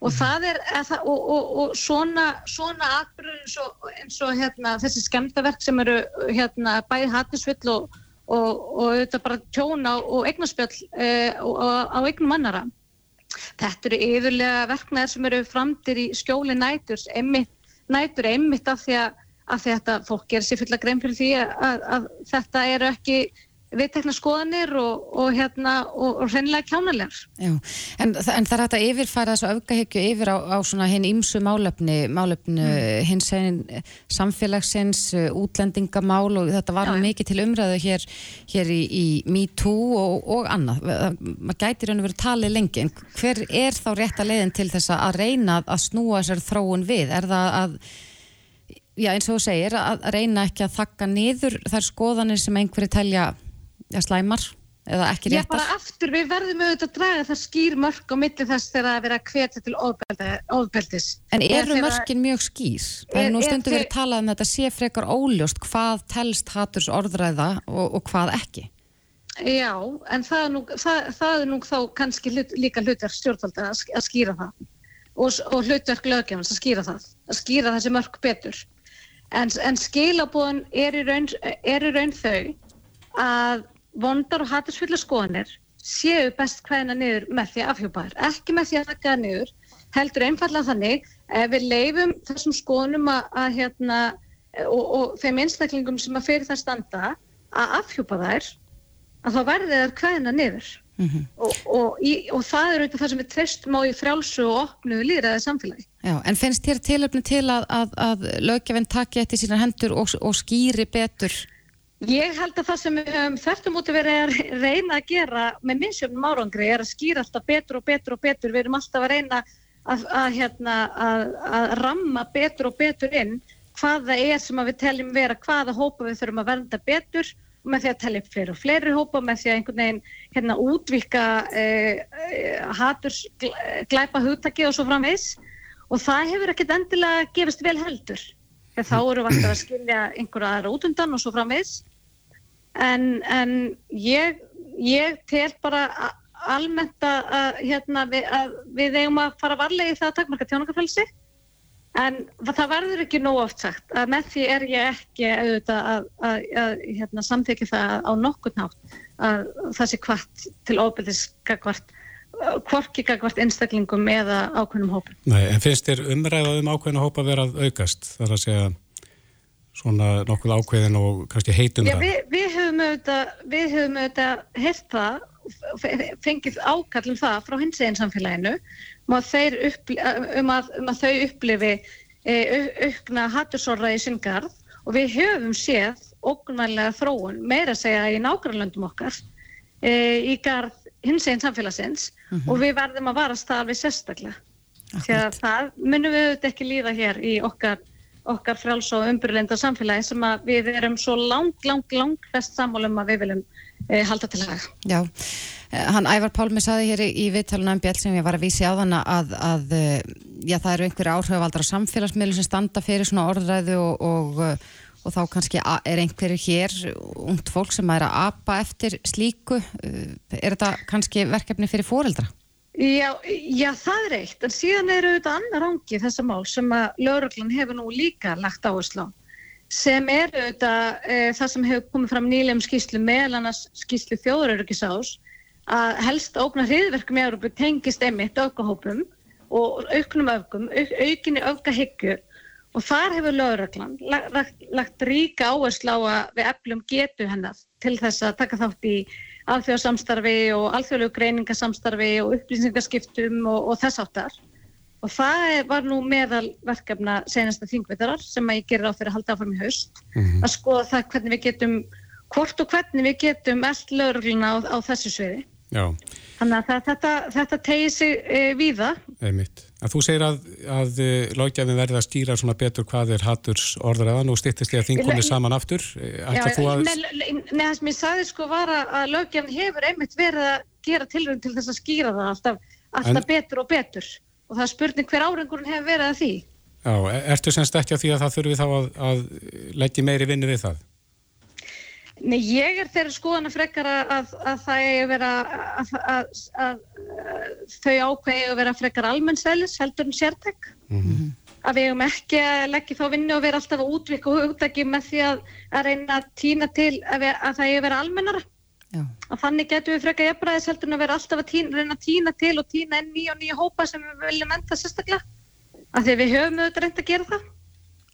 Speaker 6: og það er það, og, og, og svona, svona atbyrður eins og, eins hérna, þessi skemdaverk sem eru hérna bæði hattisvill og og, og auðvitað bara tjóna og eignarspjöll eh, á eignum annara. Þetta eru yfirlega verknæðar sem eru framtir í skjóli næturs, einmitt, nætur einmitt af því að, að þetta fólk gerir sér fulla grein fyrir því að, að, að þetta eru ekki viðtekna skoðanir og, og, hérna, og, og reynilega kjánalegar.
Speaker 3: Já, en, en það er hægt að yfirfæra þessu aukahyggju yfir á, á hinn ímsu málöfni, málöfni mm. hins einn samfélagsins, útlendingamál og þetta var mikið til umræðu hér, hér í, í MeToo og annað. Maður gæti raun og verið talið lengi, en hver er þá rétt að leiðin til þess að reyna að snúa þessar þróun við? Er það að Já eins og þú segir að reyna ekki að þakka niður þær skoðanir sem einhverju telja ja, slæmar eða ekki réttar?
Speaker 6: Já, bara aftur, við verðum auðvitað að draga það skýr mörg á milli þess þegar það er að hvetja til ofbeldis.
Speaker 3: En eru mörgin mjög skýr? Það er nú stundu verið að tala um þetta sé frekar óljóst hvað telst haturs orðræða og, og hvað ekki?
Speaker 6: Já, en það er nú, það, það er nú þá kannski hlut, líka hlutverk stjórnvalda að, að skýra það og, og hlutverk lögjafans að skýra það, að skýra þessi mörg betur. En, en skilabóðan er í raun, er í raun þau að vondar og hattisfulla skoðanir séu best hvaðina niður með því að afhjúpaður, ekki með því að þakka niður, heldur einfallega þannig ef við leifum þessum skoðunum að, að hérna og, og þeim einstaklingum sem að fyrir það standa að afhjúpa þær að þá verður það hvaðina niður mm -hmm. og, og, í, og það er auðvitað það sem við trestum á í frjálsu og opnu líðræðið samfélagi.
Speaker 3: Já, en finnst þér tilöfni til að, að, að lögjafinn takja eftir sína hendur og skýri betur
Speaker 6: Ég held að það sem við höfum þörftum út að vera að reyna að gera með minnsjöfnum árangri er að skýra alltaf betur og betur og betur. Við erum alltaf að reyna að, að, hérna, að, að ramma betur og betur inn hvaða er sem við teljum vera, hvaða hópa við þurfum að vernda betur með því að tellja fleiri og fleiri hópa, með því að einhvern veginn hérna, útvika eh, eh haturs glæpa hugtaki og svo framvegs. Og það hefur ekkert endilega gefist vel heldur. Þegar þá eru við alltaf að skilja einhverja aðra út undan og svo framvegs en, en ég, ég tel bara almennt að, hérna, við, að við eigum að fara varlega í það að takkmarka tjónungafélsi En það verður ekki nóg oft sagt að með því er ég ekki auðvitað að, að, að hérna, samþykja það á nokkur nátt að það sé kvart til óbyrðiskakvart kvorki gagvart einstaklingum eða ákveðnum hópum.
Speaker 2: Nei, en finnst þér umræða um ákveðna hópa verið að aukast? Það er að segja svona nokkuð ákveðin og kannski heitum
Speaker 6: það? Við, við höfum auðvitað, við höfum auðvitað hirt það, fengið ákall um það frá hins eginn samfélaginu um að, uppli, um að, um að þau upplifi e, aukna hattusorra í syngarð og við höfum séð ógunvæglega þróun meira að segja í nákvæmlandum okkar e, í garð hins eginn samfélagsins mm -hmm. og við verðum að varast það alveg sérstaklega. Því að það munum við auðvitað ekki líða hér í okkar okkar fráls og umbyrlenda samfélagi sem að við erum svo langt, langt, langt best sammálum að við viljum e, halda til haga.
Speaker 3: Já, eh, hann Ævar Pálmi saði hér í viðtalunum um Bjell sem ég var að vísi á þann að, að eh, já, það eru einhverju áhrifaldra samfélagsmiðlu sem standa fyrir svona orðræðu og, og, og þá kannski er einhverju hér ungt fólk sem er að apa eftir slíku. Er þetta kannski verkefni fyrir fóreldra?
Speaker 6: Já, já, það er eitt, en síðan eru auðvitað annar ángi þessa mál sem að lauruglan hefur nú líka lagt áherslu á sem eru auðvitað e, það sem hefur komið fram nýlega um skýslu meðal annars skýslu þjóðuröryggisás að helst ógna hriðverkum í Európu tengist emitt aukahópum og auknum öfgum, auk, aukinni öfgahyggjur og þar hefur lauruglan lagt, lagt ríka áherslu á að við eflum getu hennar til þess að taka þátt í alþjóðsamstarfi og alþjóðlegu greiningasamstarfi og upplýsingarskiptum og, og þess áttar. Og það var nú meðal verkefna senasta þingvitarar sem að ég gerir á fyrir að halda áfram í haust mm -hmm. að skoða það hvernig við getum, hvort og hvernig við getum allt lögurluna á, á þessu sviði. Já. Þannig að þetta, þetta tegir sig e, víða.
Speaker 2: Einmitt. Að þú segir að, að e, lögjafin verði að skýra svona betur hvað er hatturs orðræðan og styrtist því að þing komið saman aftur.
Speaker 6: E, Já, að... Nei, það sem ég sagði sko var að lögjafin hefur einmitt verið að gera tilrönd til þess að skýra það alltaf, alltaf en... betur og betur og það er spurning hver árengurinn hefur verið að því.
Speaker 2: Já, e, ertu semst ekki að því að það þurfi þá að, að leggja meiri vinni við það?
Speaker 6: Nei, ég er þeirra skoðan að frekar að, að það er að vera að, að þau ákveði að vera frekar almennsælis heldur en sértek mm -hmm. að við hefum ekki að leggja þá vinnu og vera alltaf að útvika hugdagi með því að, að reyna að týna til að, við, að það er að vera almennara Já. að þannig getur við frekar jafnbræðis heldur en að vera alltaf að týna, reyna að týna til og týna enn nýja og nýja hópa sem við viljum enda sérstaklega að því við höfum auðvitað reynd að gera það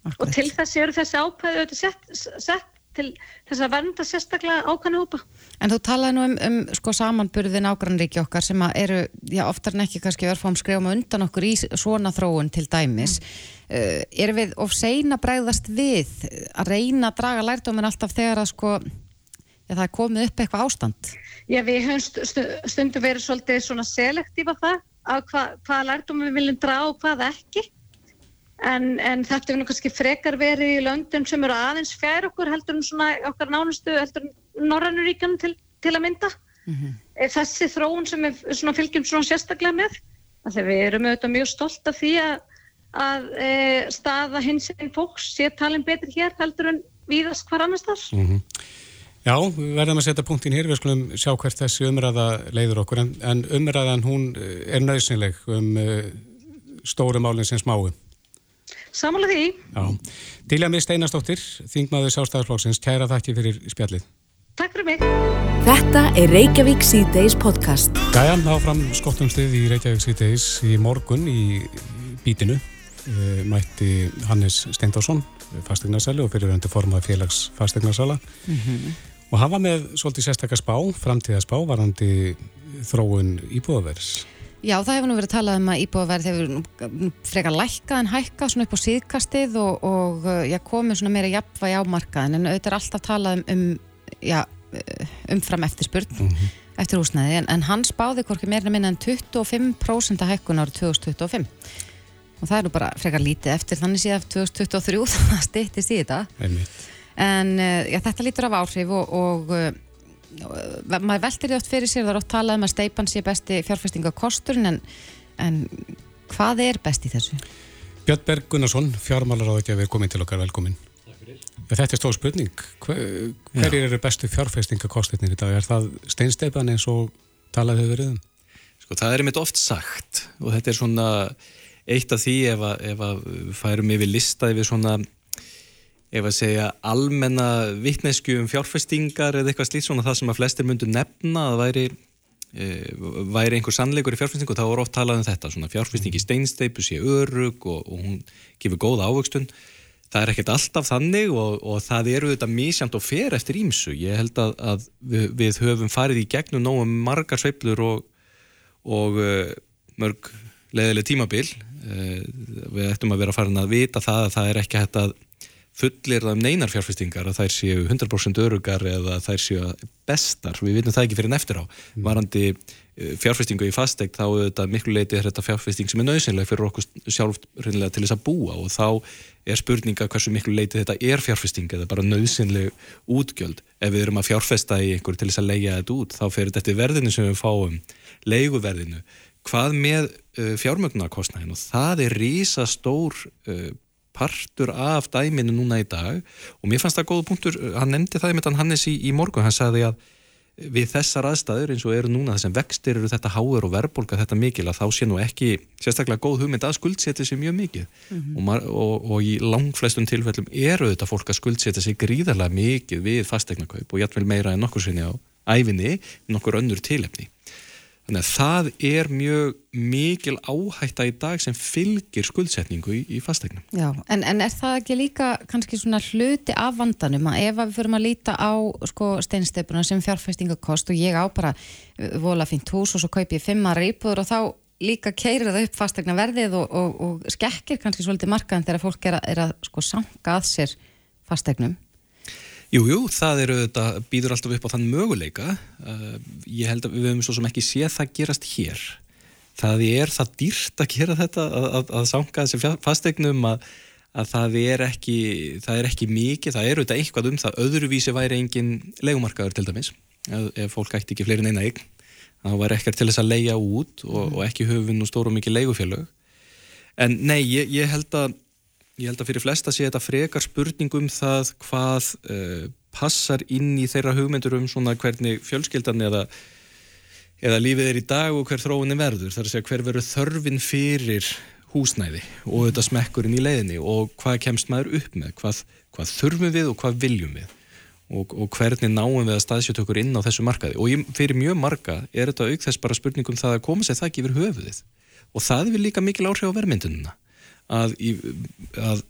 Speaker 6: Akkurat. og til þessi eru þessi ákveði auðvitað sett, sett til þess að vernda sérstaklega ákvæmlega hópa.
Speaker 3: En þú talaði nú um, um sko, samanburðin ágrannríki okkar sem eru, já, oftar en ekki kannski örfám skrifum undan okkur í svona þróun til dæmis. Mm. Uh, eh, er við of seina bræðast við að reyna að draga lærdóminn alltaf þegar að sko, já, það er komið upp eitthvað ástand?
Speaker 6: Já, við höfum stundum verið svolítið svona selektífa það að hva lærdóminn við viljum draga og hvað ekki En, en þetta er nú kannski frekar verið í löndum sem eru aðeins fjær okkur heldur en svona okkar nánustu heldur en Norrannuríkan til, til að mynda. Mm -hmm. Þessi þróun sem við svona fylgjum svona sérstaklega með. Þegar við erum auðvitað mjög stolt af því að, að e, staða hins einn fólks sé talin betur hér heldur en víðast hvar annars þar. Mm -hmm.
Speaker 2: Já, við verðum að setja punktin hér, við skulum sjá hvert þessi umræða leiður okkur en, en umræðan hún er nöðsynleg um uh, stóru málinn sem smáum.
Speaker 6: Samanlega því.
Speaker 2: Já. Dilja mig Steinastóttir, þingmaður sástæðarflóksins, kæra þakki fyrir spjallið.
Speaker 6: Takk fyrir mig.
Speaker 1: Þetta er Reykjavík C-Days podcast.
Speaker 2: Gæjan áfram skottumstið í Reykjavík C-Days í morgun í bítinu. Eh, mætti Hannes Steindásson, fastegnarsæli og fyrirvendu formað félags fastegnarsala. Mm -hmm. Og hann var með svolítið sérstakar spá, framtíðaspá, varandi þróun íbúðavers.
Speaker 3: Já, það hefur nú verið talað um að íbúðaverð hefur frekar lækkað en hækkað svona upp á síðkastið og, og já, komið svona meira jafnvægi á markaðin en auðvitað er alltaf talað um, um já, umfram eftirspurn mm -hmm. eftir húsnæði en, en hann spáði hvorki meirina minna en 25% að hækkun árið 2025 og það er nú bara frekar lítið eftir þannig síðan 2023 það stýttist í þetta Einmitt. en já, þetta lítur af áhrif og, og maður veltir því oft fyrir sér, það er oft talað um að steipan sé besti fjárfestingakostur en, en hvað er best í þessu?
Speaker 2: Björn Berg Gunnarsson, fjármálar á því að við erum komin til okkar velkomin. Þetta er stóð spurning. Hver, hverjir eru bestu fjárfestingakostirnir í dag? Er það steinsteipan eins og talaðu við verið um?
Speaker 7: Sko það er einmitt oft sagt og þetta er svona eitt af því ef að, ef að færum yfir lista yfir svona ef að segja almenna vittnesku um fjárfestingar eða eitthvað slíkt svona það sem að flestir myndu nefna að væri e, væri einhver sannleikur í fjárfestingu og þá er oft talað um þetta svona fjárfesting í steinsteipu sé örug og, og hún gefur góða ávöxtun. Það er ekkert alltaf þannig og, og það eru þetta mísjönd og fer eftir ímsu ég held að, að við, við höfum farið í gegnum nógum margar sveiplur og, og uh, mörg leðileg tímabil. Uh, við ættum að vera farin að vita það að það er ekki hægt að fullir það um neinar fjárfestingar að þær séu 100% örugar eða þær séu bestar, við vitum það ekki fyrir neftir á. Mm. varandi eh, fjárfestingu í fastegt þá er þetta miklu leiti þetta fjárfesting sem er nöðsynlega fyrir okkur sjálf til þess að búa. Og þá er spurninga hversu miklu leiti þetta er fjárfesting eða bara nöðsynleg útgjöld. Ef við erum að fjárfesta í einhver til þess að leia þetta út þá fer þetta verðinu sem við fáum leiguverðinu, hvað með uh, fjármögnarkostnæðin og það er rísa stór uh, partur af dæminu núna í dag. Og mér fannst það góða punktur, hann nefndi það með Hannes í, í morgun, hann sagði að við þessar aðstæður eins og eru núna þessum vextir eru þetta háður og verðbólka þetta mikil að þá sé nú ekki sérstaklega góð hugmynd að skuldsetja sér mjög mikið. Mm -hmm. og, og, og í langflestum tilfellum eru þetta fólk að skuldsetja sér gríðarlega mikið við fastegnarkaup og jætvel meira en nokkur sinni á æfinni, nokkur önnur tilefni Þannig að það er mjög mikil áhætta í dag sem fylgir skuldsetningu í, í fastegnum.
Speaker 3: Já, en, en er það ekki líka kannski svona hluti af vandanum að ef við förum að líta á sko, steinsteipuna sem fjárfestingakost og ég á bara uh, vola fint hús og svo kaup ég fimmar íbúður og þá líka keirir það upp fastegna verðið og, og, og skekkir kannski svolítið markaðan þegar fólk er að, er að sko, sanga að sér fastegnum.
Speaker 7: Jújú, jú, það eru þetta, býður alltaf upp á þann möguleika. Uh, ég held að við höfum svo sem ekki séð það gerast hér. Það er það dýrt að gera þetta, að, að, að sanga þessi fastegnum að, að það er ekki, það er ekki mikið, það eru þetta eitthvað um það, öðruvísi væri engin legumarkaður til dæmis, ef, ef fólk ætti ekki fleirin eina eign, þá væri ekkert til þess að leia út og, mm. og ekki höfum nú stóru mikið legufélög. En nei, ég, ég held að Ég held að fyrir flesta sé þetta frekar spurningum það hvað uh, passar inn í þeirra hugmyndur um svona hvernig fjölskyldan eða, eða lífið er í dag og hver þróunin verður. Það er að segja hver verður þörfin fyrir húsnæði og þetta smekkurinn í leiðinni og hvað kemst maður upp með, hvað, hvað þurfum við og hvað viljum við og, og hvernig náum við að staðsjöta okkur inn á þessu markaði. Og ég, fyrir mjög marga er þetta auk þess bara spurningum það að koma sér það ekki yfir höfuðið og það vil líka mikil áhrif á vermyndununa að, í, að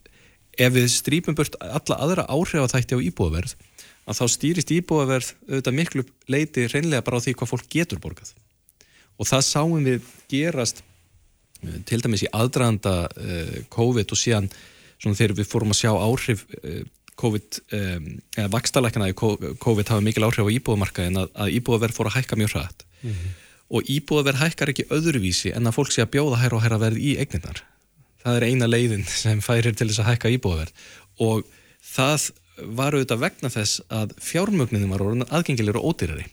Speaker 7: ef við strípum burt alla aðra áhrifathætti á íbúðaverð að þá stýrist íbúðaverð auðvitað miklu leiti reynlega bara á því hvað fólk getur borgað. Og það sáum við gerast eh, til dæmis í aðdraðanda uh, COVID og síðan þegar við fórum að sjá áhrif uh, COVID, eða vakstalækana í COVID hafa mikil áhrif á íbúðamarka en að, að íbúðaverð fór að hækka mjög hrætt mm -hmm. og íbúðaverð hækkar ekki öðruvísi en að fólk sé að bjóða hæra og hæra verð í eigninnar það er eina leiðin sem færir til þess að hækka íbúðverð og það var auðvitað vegna þess að fjármögninni var orðin aðgengilegur og ódýrari.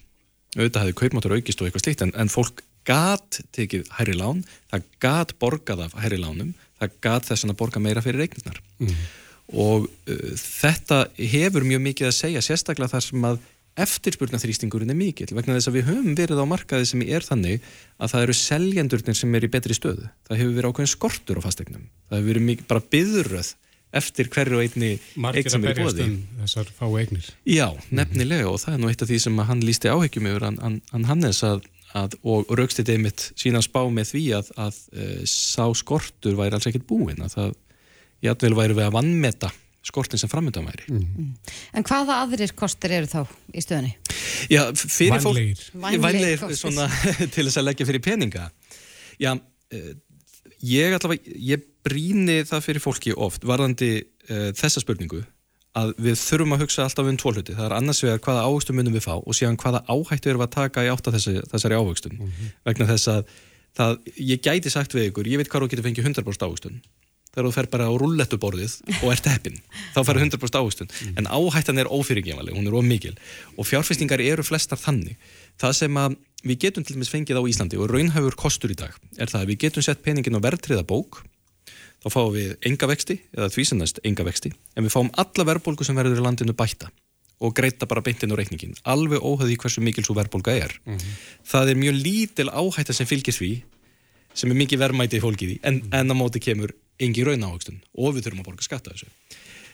Speaker 7: Auðvitað hefði kaupmáttur aukist og eitthvað slíkt en, en fólk gat tekið hæri lán það gat borgað af hæri lánum það gat þess að borga meira fyrir reiknisnar mm. og uh, þetta hefur mjög mikið að segja sérstaklega þar sem að eftirspurnaþrýstingurinn er mikill vegna þess að við höfum verið á markaði sem er þannig að það eru seljendurnir sem er í betri stöðu. Það hefur verið ákveðin skortur á fastegnum. Það hefur verið mikið, bara byðuröð eftir hverju einni
Speaker 2: eign sem er bóði. Um þessar fá eignir.
Speaker 7: Já, nefnilega og það er nú eitt af því sem hann lísti áhegjum yfir hann, hann Hannes að, að, og raukstið einmitt síðan spá með því að, að uh, sá skortur væri alls ekkit búin að það, aðvel væri við að vannmeta skortin sem framöndan væri. Mm.
Speaker 3: Mm. En hvaða aðrir kostur eru þá í stöðunni?
Speaker 7: Já, fyrir fólk... Vænleir. Vænleir til þess að leggja fyrir peninga. Já, uh, ég allavega, ég bríni það fyrir fólki oft varðandi uh, þessa spurningu að við þurfum að hugsa alltaf um tvo hluti. Það er annars vegar hvaða áhugstum munum við fá og síðan hvaða áhættu erum við að taka í átt af þessi, þessari áhugstum. Mm -hmm. Vegna þess að það, ég gæti sagt við ykkur, ég veit hvað þú getur fengið 100% áhugstum þegar þú fer bara á rullettuborðið og ert heppin þá fer 100% áhustun mm. en áhættan er ófyrirgevaleg, hún er ómikil og fjárfestingar eru flestar þannig. Það sem að við getum til dæmis fengið á Íslandi og raunhafur kostur í dag er það að við getum sett peningin á verðtriða bók þá fáum við enga vexti eða því sem næst enga vexti en við fáum alla verðbólgu sem verður í landinu bætta og greita bara beintinn á reikningin alveg óhauði hversu mikil svo verðbólga er. Mm -hmm. það er mjög lítil áhætta sem fylgir því sem er mikið verðmæti í fólkið í en, en á móti kemur engi raun ávöxtun og við þurfum að borga skatta þessu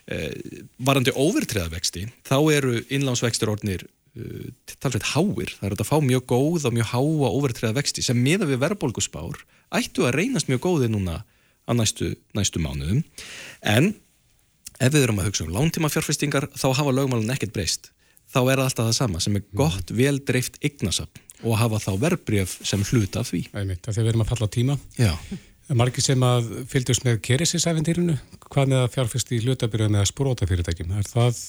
Speaker 7: eh, varandi overtreðavexti þá eru innlánsvextur orðnir uh, talsveit háir, það er að fá mjög góð og mjög háa overtreðavexti sem miða við verðbólguspár ættu að reynast mjög góði núna á næstu, næstu mánuðum en ef við erum að hugsa um lántíma fjárfestingar þá hafa lögmálun ekkert breyst þá er það alltaf það sama sem er gott, vel dreift eignasapn og hafa þá verbreyf sem hluta því.
Speaker 2: Æmitt, þegar við erum að falla á tíma.
Speaker 7: Já.
Speaker 2: Margi sem að fylgjast með kerisisæfintýrinu, hvað með að fjárfæst í hlutabyrju með að spróta fyrirtækjum? Er það...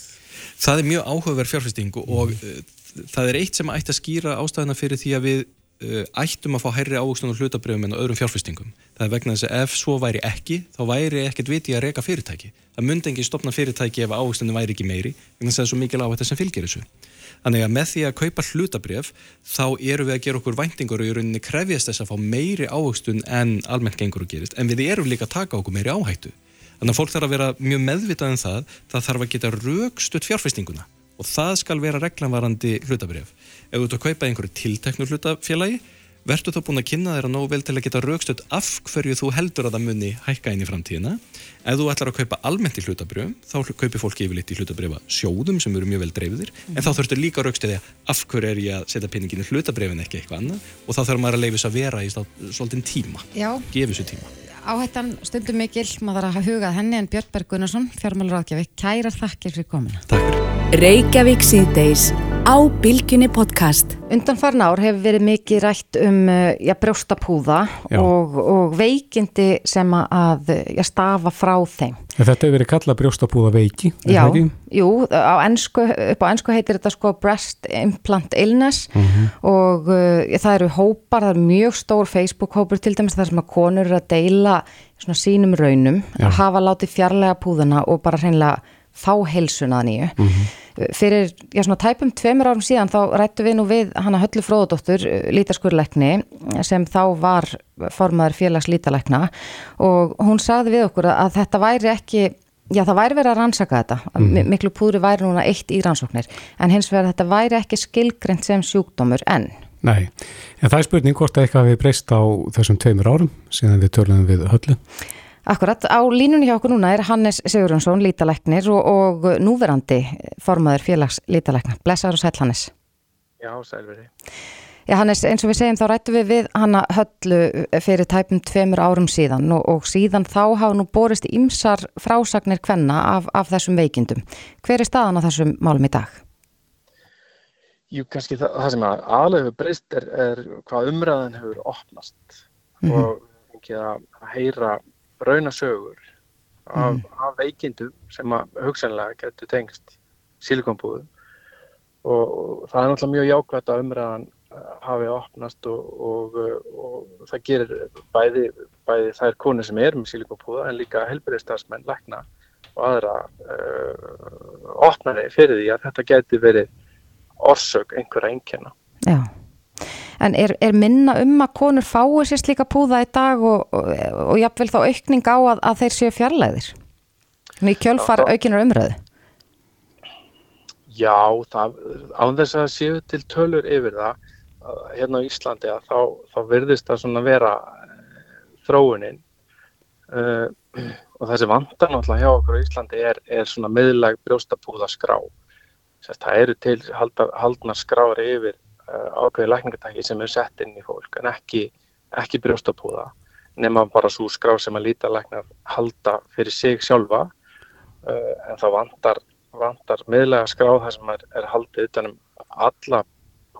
Speaker 7: Það er mjög áhugaverð fjárfæsting og, og mm. það er eitt sem ætti að skýra ástæðina fyrir því að við uh, ættum að fá hærri áhugstunum hlutabyrjum en öðrum fjárfæstingum. Það er vegna þess að ef svo væri ekki, þá væri ekkert viti að reyka fyrirtæki. Það myndi ekki stopna fyrirtæki ef áhugstunum væri ekki meiri, en það er svo mikil áhætt sem fylgir þessu. Þannig að með því að kaupa hlutabref þá eru við að gera okkur væntingur og í rauninni krefjast þess að fá meiri áhugstun en almennt gengur og gerist. En við erum líka að taka okkur meiri áhættu. Þannig að fólk þarf að vera mjög meðvitað en það, það þarf að geta raukstutt fjárfestinguna og það skal vera reglanvarandi hlutabref. Ef þú ert að kaupa einhverju tilteknu hlutafélagi verður þú búin að kynna þér að nógu vel til að geta raukstöld af hverju þú heldur að það muni hækka inn í framtíðina. Ef þú ætlar að kaupa almennt í hlutabrjöfum, þá kaupir fólki yfirleitt í hlutabrjöfa sjóðum sem eru mjög vel dreifðir, mm. en þá þurftur líka raukstöði af hverju er ég að setja pinningin í hlutabrjöfin ekki eitthvað annað og þá þarf maður að leifis að vera í svolítinn tíma, gefa þessu tíma.
Speaker 3: Áhættan stundum mikil, maður að hafa hugað henni en Björn Berg Gunnarsson, fjármálur áðgjafi, kærar þakkir fyrir komina.
Speaker 7: Takk fyrir.
Speaker 1: Reykjavík síðdeis á Bilginni podcast.
Speaker 3: Undan farin ár hefur verið mikið rætt um uh, já, brjóstapúða og, og veikindi sem að já, stafa frá þeim.
Speaker 2: Þetta hefur verið kallað brjóstapúða veiki,
Speaker 3: það ekki? Jú, á ennsku, upp á ennsku heitir þetta sko breast implant illness uh mhm. -huh. og uh, það eru hópar, það eru mjög stór Facebook hópur til dæmis þar sem að konur eru að deila svona sínum raunum, já. að hafa látið fjarlæga púðana og bara hreinlega fá heilsuna nýju. Uh mhm. -huh fyrir, já svona tæpum tveimur árum síðan þá rættu við nú við hana Höllu Fróðadóttur, lítaskurleikni sem þá var formaður félags lítalækna og hún sagði við okkur að þetta væri ekki já það væri verið að rannsaka þetta mm. miklu púri væri núna eitt í rannsóknir en hins vegar þetta væri ekki skilgrend sem sjúkdómur enn
Speaker 2: Nei, en það er spurning hvort að eitthvað við breyst á þessum tveimur árum síðan við törlum við Höllu
Speaker 3: Akkurat, á línunni hjá okkur núna er Hannes Sigurjónsson, lítalæknir og, og núverandi formaður félags lítalækna. Blessaður og sæl Hannes.
Speaker 8: Já, sælveri.
Speaker 3: Já Hannes, eins og við segjum þá rættu við við hanna höllu fyrir tæpum tveimur árum síðan og, og síðan þá hafa nú borist ímsar frásagnir hvenna af, af þessum veikindum. Hver er staðan á þessum málum í dag?
Speaker 8: Jú, kannski það, það sem að aðlega breyst er, er hvað umræðan hefur opnast mm -hmm. og ekki að heyra raunasögur af, mm. af veikindum sem að hugsanlega getur tengst sílikonbúðum og, og það er náttúrulega mjög jákvæmt að umræðan eh, hafi opnast og, og, og það gerir bæði, bæði þær konur sem er með sílikonbúða en líka helbæriðstafsmenn, lækna og aðra uh, opnari fyrir því að þetta getur verið orsök einhverja einnkjana.
Speaker 3: Já. En er, er minna um að konur fái sér slíka púða í dag og, og, jáfnvel þá aukning á að, að þeir séu fjarlæðir í kjölfar aukinar umröðu
Speaker 8: Já, það, án þess að séu til tölur yfir það hérna á Íslandi að þá, þá virðist það svona vera eh, þróunin. Uh, og þessi vandan alltaf hjá okkur á Íslandi er, er svona miðlag brjóstapúða skrá það eru til haldna skrári yfir Eh, ákveði lækningatæki sem er sett inn í fólk en ekki, ekki brjóstapúða nema bara svo skrá sem að lítalæknar halda fyrir sig sjálfa. Uh, en þá vantar, vantar miðlega skrá þar sem er, er haldið utanum alla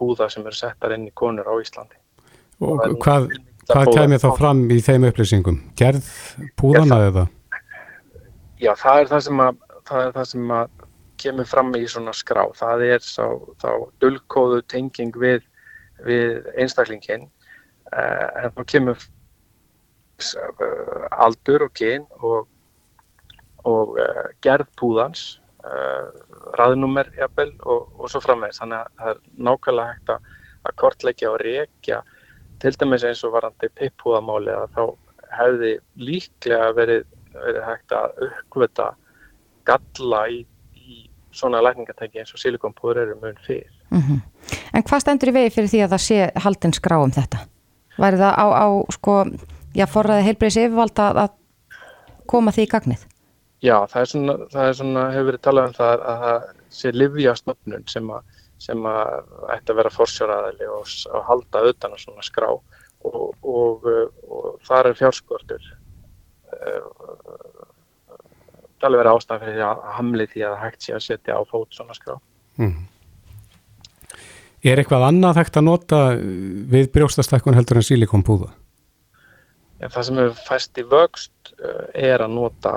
Speaker 8: púða sem eru settar inn í konur á Íslandi.
Speaker 2: Og, hvað, hvað kemur þá fram í þeim upplýsingum? Gerð púðana eða?
Speaker 8: Já, það er það sem að, það er það sem að kemur fram í svona skrá. Það er sá, þá dölkóðu tenging við, við einstaklingin uh, en þá kemur uh, aldur og kyn og, og uh, gerð púðans, raðnúmer jafnvel og, og svo framvegs. Þannig að það er nákvæmlega hægt að, að kortleggja og reykja til dæmis eins og varandi pippúðamáli að þá hefði líklega verið, verið hægt að uppvita galla í svona lækningatæki eins og silikonpúður eru mun fyrir.
Speaker 3: Mm -hmm. En hvað stendur í vegi fyrir því að það sé haldin skrá um þetta? Væri það á, á sko, já, forræði heilbreyðs yfirvalda að koma því í gagnið?
Speaker 8: Já, það er svona, það er svona hefur verið talað um það að það sé livjastofnun sem að, sem að ætti að vera forsjóraðili og, og halda utan að svona skrá og, og, og þar er fjárskortur það er verið ástæðan fyrir því að hamli því að hægt sé að setja á fót svona skrá. Mm.
Speaker 2: Er eitthvað annað hægt að nota við brjókstastækkun heldur en sílikompúða?
Speaker 8: Ja, það sem hefur fæst í vöxt er að nota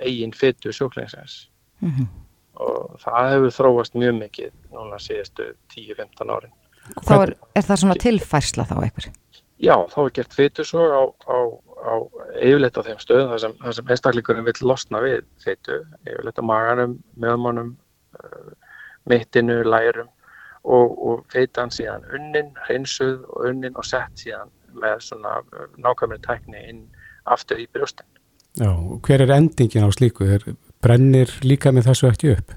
Speaker 8: eigin fyttu sjúklingsins mm -hmm. og það hefur þróast mjög mikið núna síðustu 10-15 árin.
Speaker 3: Þá er, er það svona tilfærsla þá eitthvað?
Speaker 8: Já, þá er gert fytusog á, á á yfirleitt á þeim stöðum þar sem, sem einstaklingurinn vil losna við feitu, yfirleitt á maganum, meðmannum, uh, mittinu, lærum og, og feitan síðan unnin, hreinsuð og unnin og sett síðan með svona uh, nákvæmri tækni inn aftur í brjóstin.
Speaker 2: Já, hver er endingin á slíku? Er, brennir líka með þessu eftir upp?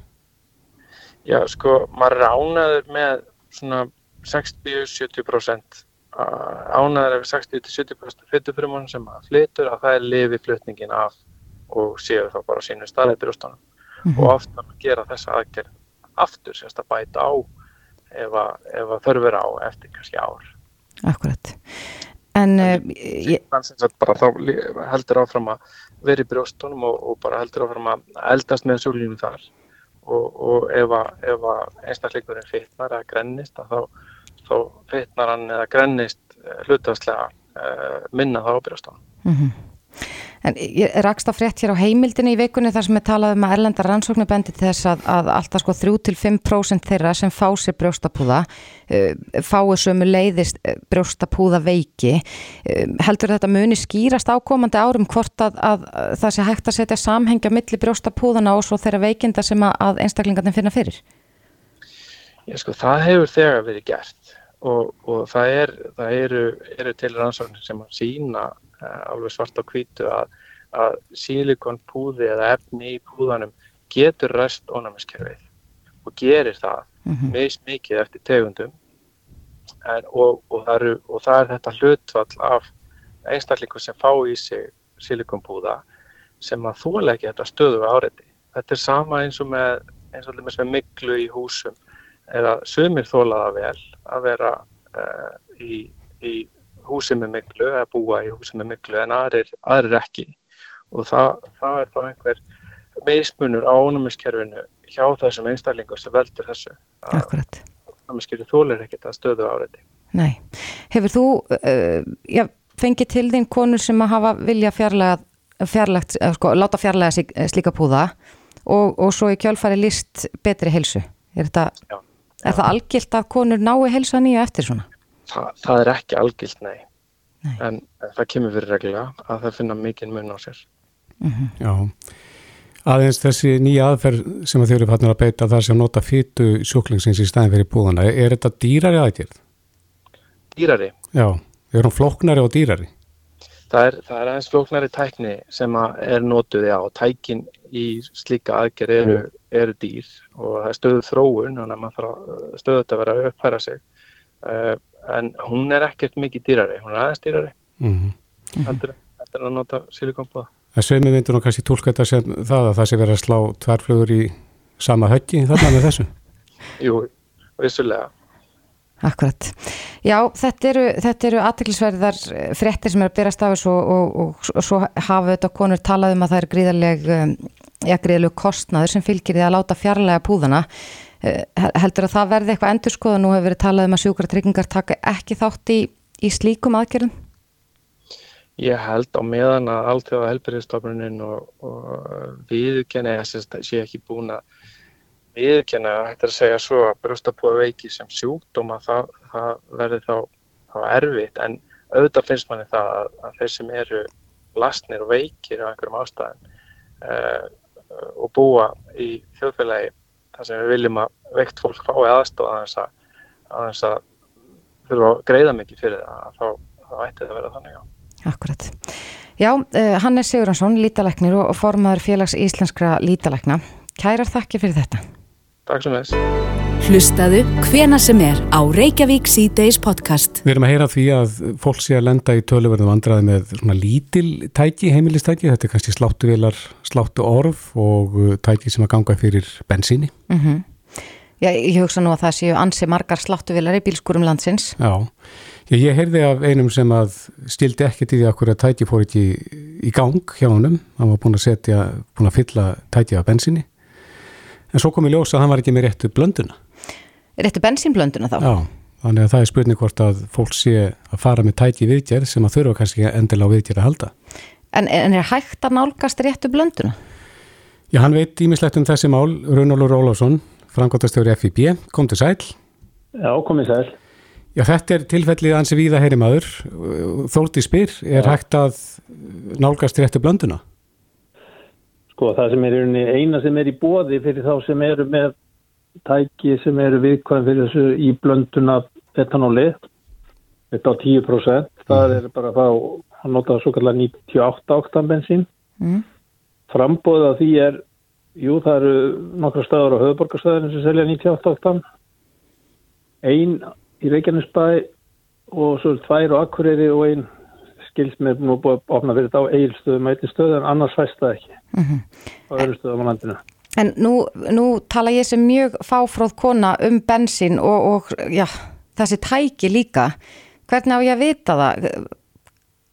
Speaker 8: Já, sko, maður ránaður með svona 60-70% ánæður ef 60-70% fytufrumun sem að flytur að það er lifi flutningin af og séu þá bara sínu staðið brjóstanum mm -hmm. og ofta að gera þessa aðgerð aftur sérst að bæta á ef að, ef að þörfur á eftir kannski ár
Speaker 3: Akkurat En, en
Speaker 8: ég... bara þá heldur áfram að vera í brjóstunum og, og bara heldur áfram að eldast með sjúlínu þar og, og ef að, einstakleikurinn fyrtnar eða grennist þá þá fitnar hann eða grennist eh, hlutastlega uh, minna ábyrjast á hann. Mm -hmm.
Speaker 3: En ég rakst á frétt hér á heimildinni í vikunni þar sem er talað um að erlenda rannsóknir bendi til þess að, að alltaf sko 3-5% þeirra sem fá sér brjóstapúða uh, fáu sömu leiðist brjóstapúða veiki. Uh, heldur þetta muni skýrast ákomandi árum hvort að, að það sé hægt að setja samhengja millir brjóstapúðana og svo þeirra veikinda sem að einstaklingarnir finna fyrir?
Speaker 8: Já sko það hefur þegar verið gert og, og það, er, það eru, eru til rannsóknir sem að sína uh, alveg svart á kvítu að, að sílikonpúði eða efni í púðanum getur rest ónæmiskerfið og gerir það mm -hmm. meist mikið eftir tegundum en, og, og, það eru, og það er þetta hlutfall af einstaklingu sem fá í sig sílikonpúða sem að þóla ekki þetta stöðu áriði. Þetta er sama eins og með, eins og með miklu í húsum eða sumir þólaða vel að vera uh, í, í húsi með miklu eða búa í húsi með miklu en aðrir, aðrir ekki. Og það, það er þá einhver meðsmunur á ónumiskerfinu hjá þessum einstaklingu sem veldur þessu.
Speaker 3: Akkurat.
Speaker 8: Ónumiskerfinu þólir ekkert að stöðu áriði
Speaker 3: Nei, hefur þú uh, já, fengið til þín konur sem að hafa vilja fjarlægt, fjarlægt sko, láta fjarlæga slíka púða og, og svo í kjálfari líst betri helsu er þetta já Er það algilt að konur nái helsa nýja eftir svona?
Speaker 8: Þa, það er ekki algilt, nei. nei. En, en það kemur fyrir reglulega að það finna mikið mun á sér.
Speaker 2: Mm -hmm. Já, aðeins þessi nýja aðferð sem að þau eru fannir að beita þar sem nota fytu sjúklingsins í stæðin fyrir búðana, er, er þetta dýrari aðgjörð?
Speaker 8: Dýrari?
Speaker 2: Já, er hún floknari og dýrari?
Speaker 8: Það er, það er aðeins floknari tækni sem er notuði á. Tækin í slíka aðgerð eru, eru dýr og það er stöðu þróun þannig að maður þarf stöðu þetta að vera að uppfæra sig uh, en hún er ekkert mikið dýrari, hún er aðeins dýrari mm -hmm. heldur þetta að nota silikonbúða.
Speaker 2: Það sveimi myndur nú kannski tólka þetta sem það að það sé verið að slá tværflugur í sama höggi þarna með þessu?
Speaker 8: Jú, vissulega
Speaker 3: Akkurat. Já, þetta eru, eru aðteklisverðar frettir sem er að byrjast af þessu og, og, og, og svo hafa þetta konur talað um að það er gríðarleg, um, ja, gríðarleg kostnaður sem fylgir því að láta fjarlæga púðana. Eh, heldur að það verði eitthvað endurskoða? Nú hefur verið talað um að sjúkra tryggingar taka ekki þátt í, í slíkum aðgerðum?
Speaker 8: Ég held á meðan að allt þegar helbyrðistofnunin og viðkenni sé ekki búin að viðkjanna, hægt er að segja svo að brjóstapúða veiki sem sjúkdóma það, það verður þá, þá erfitt en auðvitað finnst manni það að, að þeir sem eru lastnir og veikir á einhverjum ástæðin uh, og búa í þjóðfélagi þar sem við viljum að veikt fólk fái aðstofa að þess að, þurfa að greiða mikið fyrir það þá, þá ætti það að vera þannig á.
Speaker 3: Akkurat. Já, uh, Hannes Siguransson, lítalæknir og formadur félags íslenskra lítalækna. Kærar þakki fyrir þetta.
Speaker 8: Takk svo með þess.
Speaker 1: Hlustaðu hvena sem er á Reykjavík C-Days podcast.
Speaker 2: Við erum að heyra því að fólk sé að lenda í töluverðum vandraði með svona lítil tæki, heimilistæki, þetta er kannski sláttuvilar, sláttu orf og uh, tæki sem að ganga fyrir bensíni.
Speaker 3: Mm -hmm. Já, ég hugsa nú að það séu ansi margar sláttuvilar í bílskurum landsins.
Speaker 2: Já, ég, ég heyrði af einum sem að stildi ekkert í því að hverja tæki fór ekki í gang hjá honum, hann var búin að setja, búin að fylla tæki af bensíni en svo kom ég ljósa að hann var ekki með réttu blönduna.
Speaker 3: Réttu bensínblönduna þá?
Speaker 2: Já, þannig að það er spurning hvort að fólk sé að fara með tæki viðgerð sem að þurfa kannski endilega viðgerð að halda.
Speaker 3: En, en er hægt að nálgast réttu blönduna?
Speaker 2: Já, hann veit ímislegt um þessi mál, Runolur Ólásson, framgóttastjóri FIB, kom til sæl.
Speaker 9: Já, komið sæl.
Speaker 2: Já, þetta er tilfellið ansi víða heyri maður. Þólti spyr, er Já. hægt að nálgast réttu blönduna?
Speaker 9: Sko, það sem er eina sem er í bóði fyrir þá sem eru með tæki sem eru viðkvæm fyrir þessu í blönduna etanóli, þetta á 10%, það mm. er bara þá, hann notaði svo kallar 98 oktan bensín. Mm. Frambóða því er, jú það eru nokkra stöður á höfuborgarstöðinu sem selja 98 oktan, einn í Reykjanesbæ og svo er tvær á Akureyri og einn skilst með nú búið að opna fyrir þetta á eigilstöðum eitthvað stöð en annars fæst það ekki mm -hmm. á öðru stöðum á landinu.
Speaker 3: En nú, nú tala ég sem mjög fáfróð kona um bensin og, og já, þessi tæki líka. Hvernig á ég að vita það?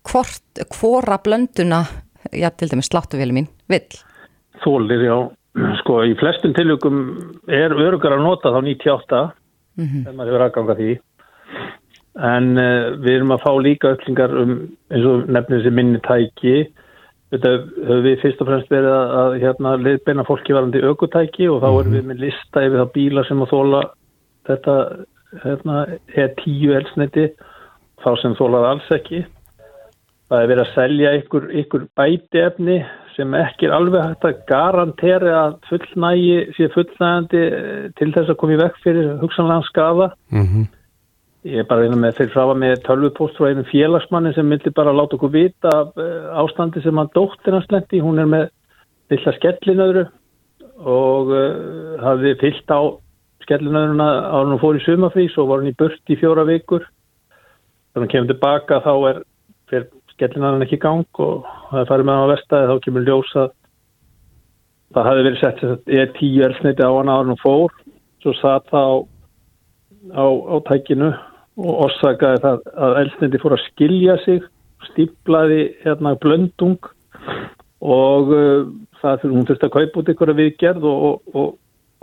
Speaker 3: Hvort, hvora blönduna, já til dæmis sláttuvíli mín, vill?
Speaker 9: Þólir, já. Sko, í flestum tilugum er örugar að nota þá 98 mm -hmm. þegar maður hefur aðganga því en uh, við erum að fá líka öllningar um eins og nefnir sem minni tæki þetta höfum við fyrst og fremst verið að, að hérna leifbeina fólki varandi aukutæki og þá erum við mhm. með lista yfir það bíla sem að þóla þetta hérna er tíu elsniti þá sem þólað alls ekki það er verið að selja ykkur, ykkur bæti efni sem ekki er alveg hægt að garantera að fullnægi sé fullnægandi eh, til þess að koma í vekk fyrir hugsanlega skafa mm -hmm. Ég er bara einnig með fyrir frafa með tölvupóst frá einum félagsmanni sem myndi bara láta okkur vita eh, ástandi sem hann dóttir hans lendi. Hún er með lilla skellinöðru og uh, hafði fyllt á skellinöðruna á hann og fór í sumafrís og var hann í burt í fjóra vikur. Þegar hann kemur tilbaka þá er fyrir skellinöðrun ekki í gang og það farið með hann á verstaði þá kemur ljósa. Það hafi verið sett að ég er tíu elsniti á hann á hann og fór. Svo satt það á, á, á tækinu og orsakaði það að elsniti fór að skilja sig, stíplaði hérna blöndung og uh, það hún þurfti að kaupa út ykkur að viðgerð og, og, og,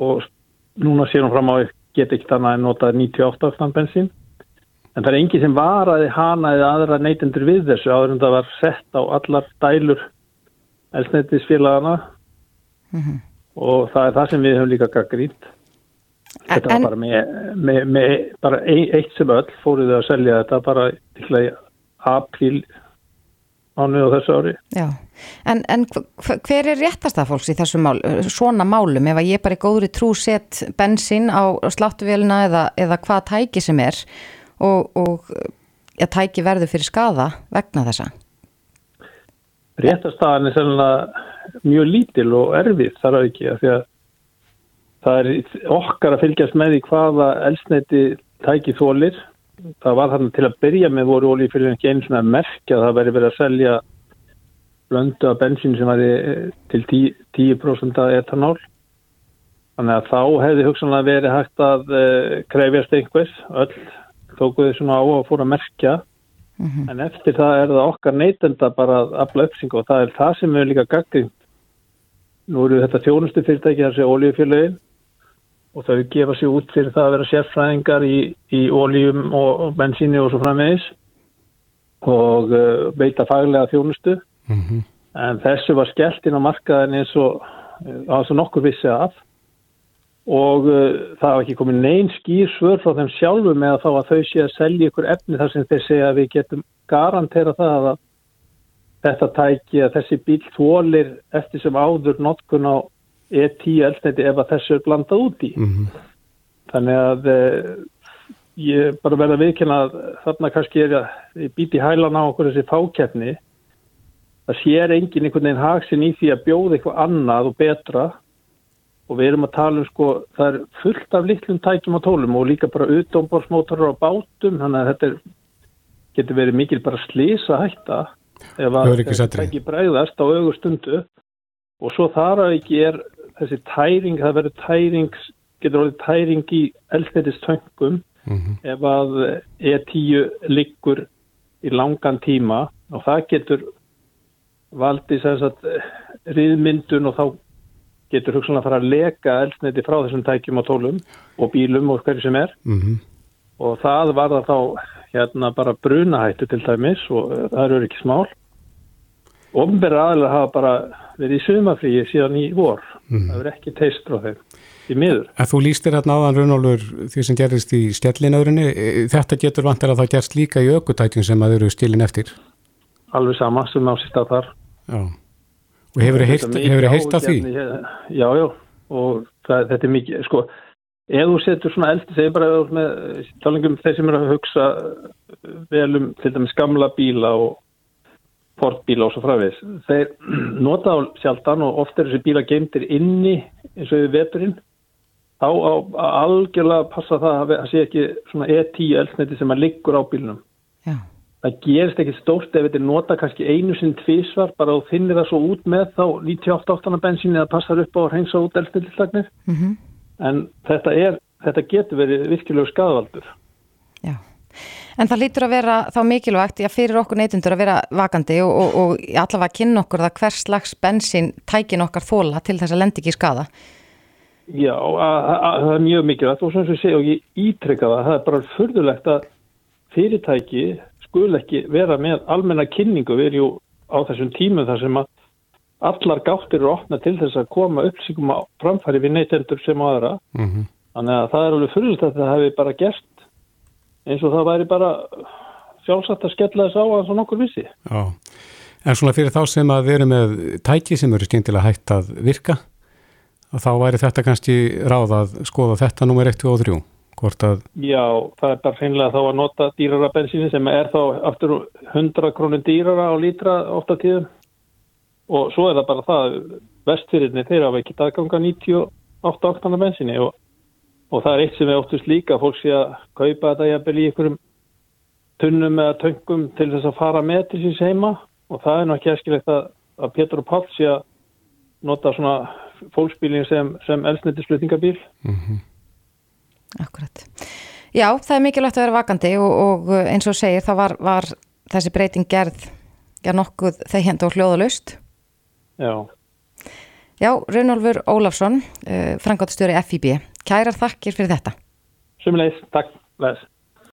Speaker 9: og núna sér hún fram á að geta ekkert annað en nota 98 aftan bensín. En það er engi sem varaði hana eða aðra neytendur við þessu áður en það var sett á allar dælur elsnetisfélagana mm -hmm. og það er það sem við höfum líka gaggrínt Þetta en, var bara með, með, með bara eitt sem öll fóruð að selja þetta bara til april ánu og þessu ári.
Speaker 3: Já, en, en hver er réttasta fólks í þessu mál, svona málum ef að ég bara í góðri trú set bensin á sláttuvélina eða, eða hvað tæki sem er og, og að tæki verður fyrir skada vegna þessa?
Speaker 9: Réttastaðan er sannlega mjög lítil og erfið þar að ekki að því að það er okkar að fylgjast með í hvaða elsneiti tæki þólir. Það var þarna til að byrja með voru ólífyrir ekki einu svona merk að það væri verið að selja blöndu af bensín sem væri eh, til 10% etanól. Þannig að þá hefði hugsanlega verið hægt að uh, krefjast einhvers, öll tókuði svona á að fóra að merkja. Mm -hmm. En eftir það er það okkar neytenda bara að afla uppsing og það er það sem við líka gaggrind. Nú eru þetta þjónustu fyrirtæki þar sé ólífjörlegin og þau gefa sér út fyrir það að vera sérfræðingar í, í óljum og, bensíni og svo framvegis. Og uh, beita faglega þjónustu. Mm -hmm. en þessu var skellt inn á markaðin eins og svo nokkur vissi af. Og uh, það var ekki komið neyn skýr svör frá þeim sjálfu með að þá að þau sé að selja ykkur efni þar sem þeir segja að við getum garantera það að þetta tæki að þessi bíl þólir eftir sem áður notkun á E10 eldsneiti ef að þessu er blandað út í. Mm -hmm. Þannig að eh, ég bara verða að viðkynna að þarna kannski er að býti hælan á okkur þessi fákjefni. Það sér engin einhvern veginn haksin í því að bjóða eitthvað annað og betra og við erum að tala um sko, það er fullt af litlum tækjum á tólum og líka bara utómborsmótorar á bátum, þannig að þetta er, getur verið mikil bara slísa hætta ef að þetta ekki bregðast á augustundu og svo þar að ekki er þessi tæring, það verður tæring, getur orðið tæring í elstættistöngum mm -hmm. ef að E10 liggur í langan tíma og það getur sem sagt riðmyndun og þá getur hugsanlega að fara að leka eldsneiti frá þessum tækjum og tólum og bílum og hverju sem er mm -hmm. og það var það þá hérna bara brunahættu til dæmis og það eru ekki smál ofnbæra aðlega hafa bara verið í sumafríi síðan í vor. Mm. Það verið ekki teist frá þeim í miður.
Speaker 2: En þú lístir hérna áðan Runólfur því sem gerist í stjellinaurinni þetta getur vantilega að það gerst líka í aukutækjum sem að eru stílin eftir?
Speaker 9: Alveg sama sem ásist að þar.
Speaker 2: Já. Og hefur þið heilt af því?
Speaker 9: Já, já, og það, þetta er mikið, sko, ef þú setur svona eldi, segir bara með talingum þeir sem eru að hugsa vel um til dæmis gamla bíla og portbíla og svo frávís, þeir nota á sjaldan og oft er þessi bíla geimtir inni eins og við veturinn, þá á algjörlega passa það að sé ekki svona E10 eldsneti sem að liggur á bílunum. Já. Það gerist ekki stórt ef þetta nota kannski einu sinn tvísvar bara og finnir það svo út með þá 98 bensín eða passar upp á að reynsa út eldstillislagnir mm -hmm. en þetta, er, þetta getur verið virkilegur skadvaldur
Speaker 3: Já, en það lítur að vera þá mikilvægt að fyrir okkur neytundur að vera vakandi og, og, og allavega kynna okkur það hvers slags bensín tækin okkar þóla til þess að lendi ekki skada
Speaker 9: Já, það er mjög mikilvægt og sem ég segi og ég ítrykka það, það er bara fyrðulegt að fyrirtæki skul ekki vera með almenna kynningu. Við erum jú á þessum tímum þar sem að allar gáttir eru opna til þess að koma upplýsingum á framfæri við neytendur sem aðra. Mm -hmm. þannig að það er alveg fyrirlist að það hefði bara gert eins og það væri bara sjálfsagt að skella þess á að svo nokkur vissi.
Speaker 2: Já, en svona fyrir þá sem að veru með tæki sem eru skemmtilega hægt að virka að þá væri þetta kannski ráð að skoða þetta nummer 1 og 3
Speaker 9: Að... Já, það er bara hreinlega þá að nota dýrara bensíni sem er þá aftur 100 krónir dýrara á lítra ofta tíðum. Og svo er það bara það vestfyrirni þeir hafa ekki aðganga 98 oktana bensíni og, og það er eitt sem er óttust líka fólk sé að kaupa þetta jafnvel í einhverjum tunnum eða töngum til þess að fara með til síns heima og það er náttúrulega ekki eskilegt að, að Pétur og Pál sé að nota svona fólksbílin sem, sem elsnittisflutningabíl mm -hmm.
Speaker 3: Akkurat. Já, það er mikilvægt að vera vakandi og, og eins og segir þá var, var þessi breyting gerð já nokkuð þegjand og hljóðalust.
Speaker 9: Já.
Speaker 3: Já, Runolfur Ólafsson, uh, eh, frangátastjóri FIB. Kærar þakkir fyrir þetta.
Speaker 9: Sumulegis, takk. Les.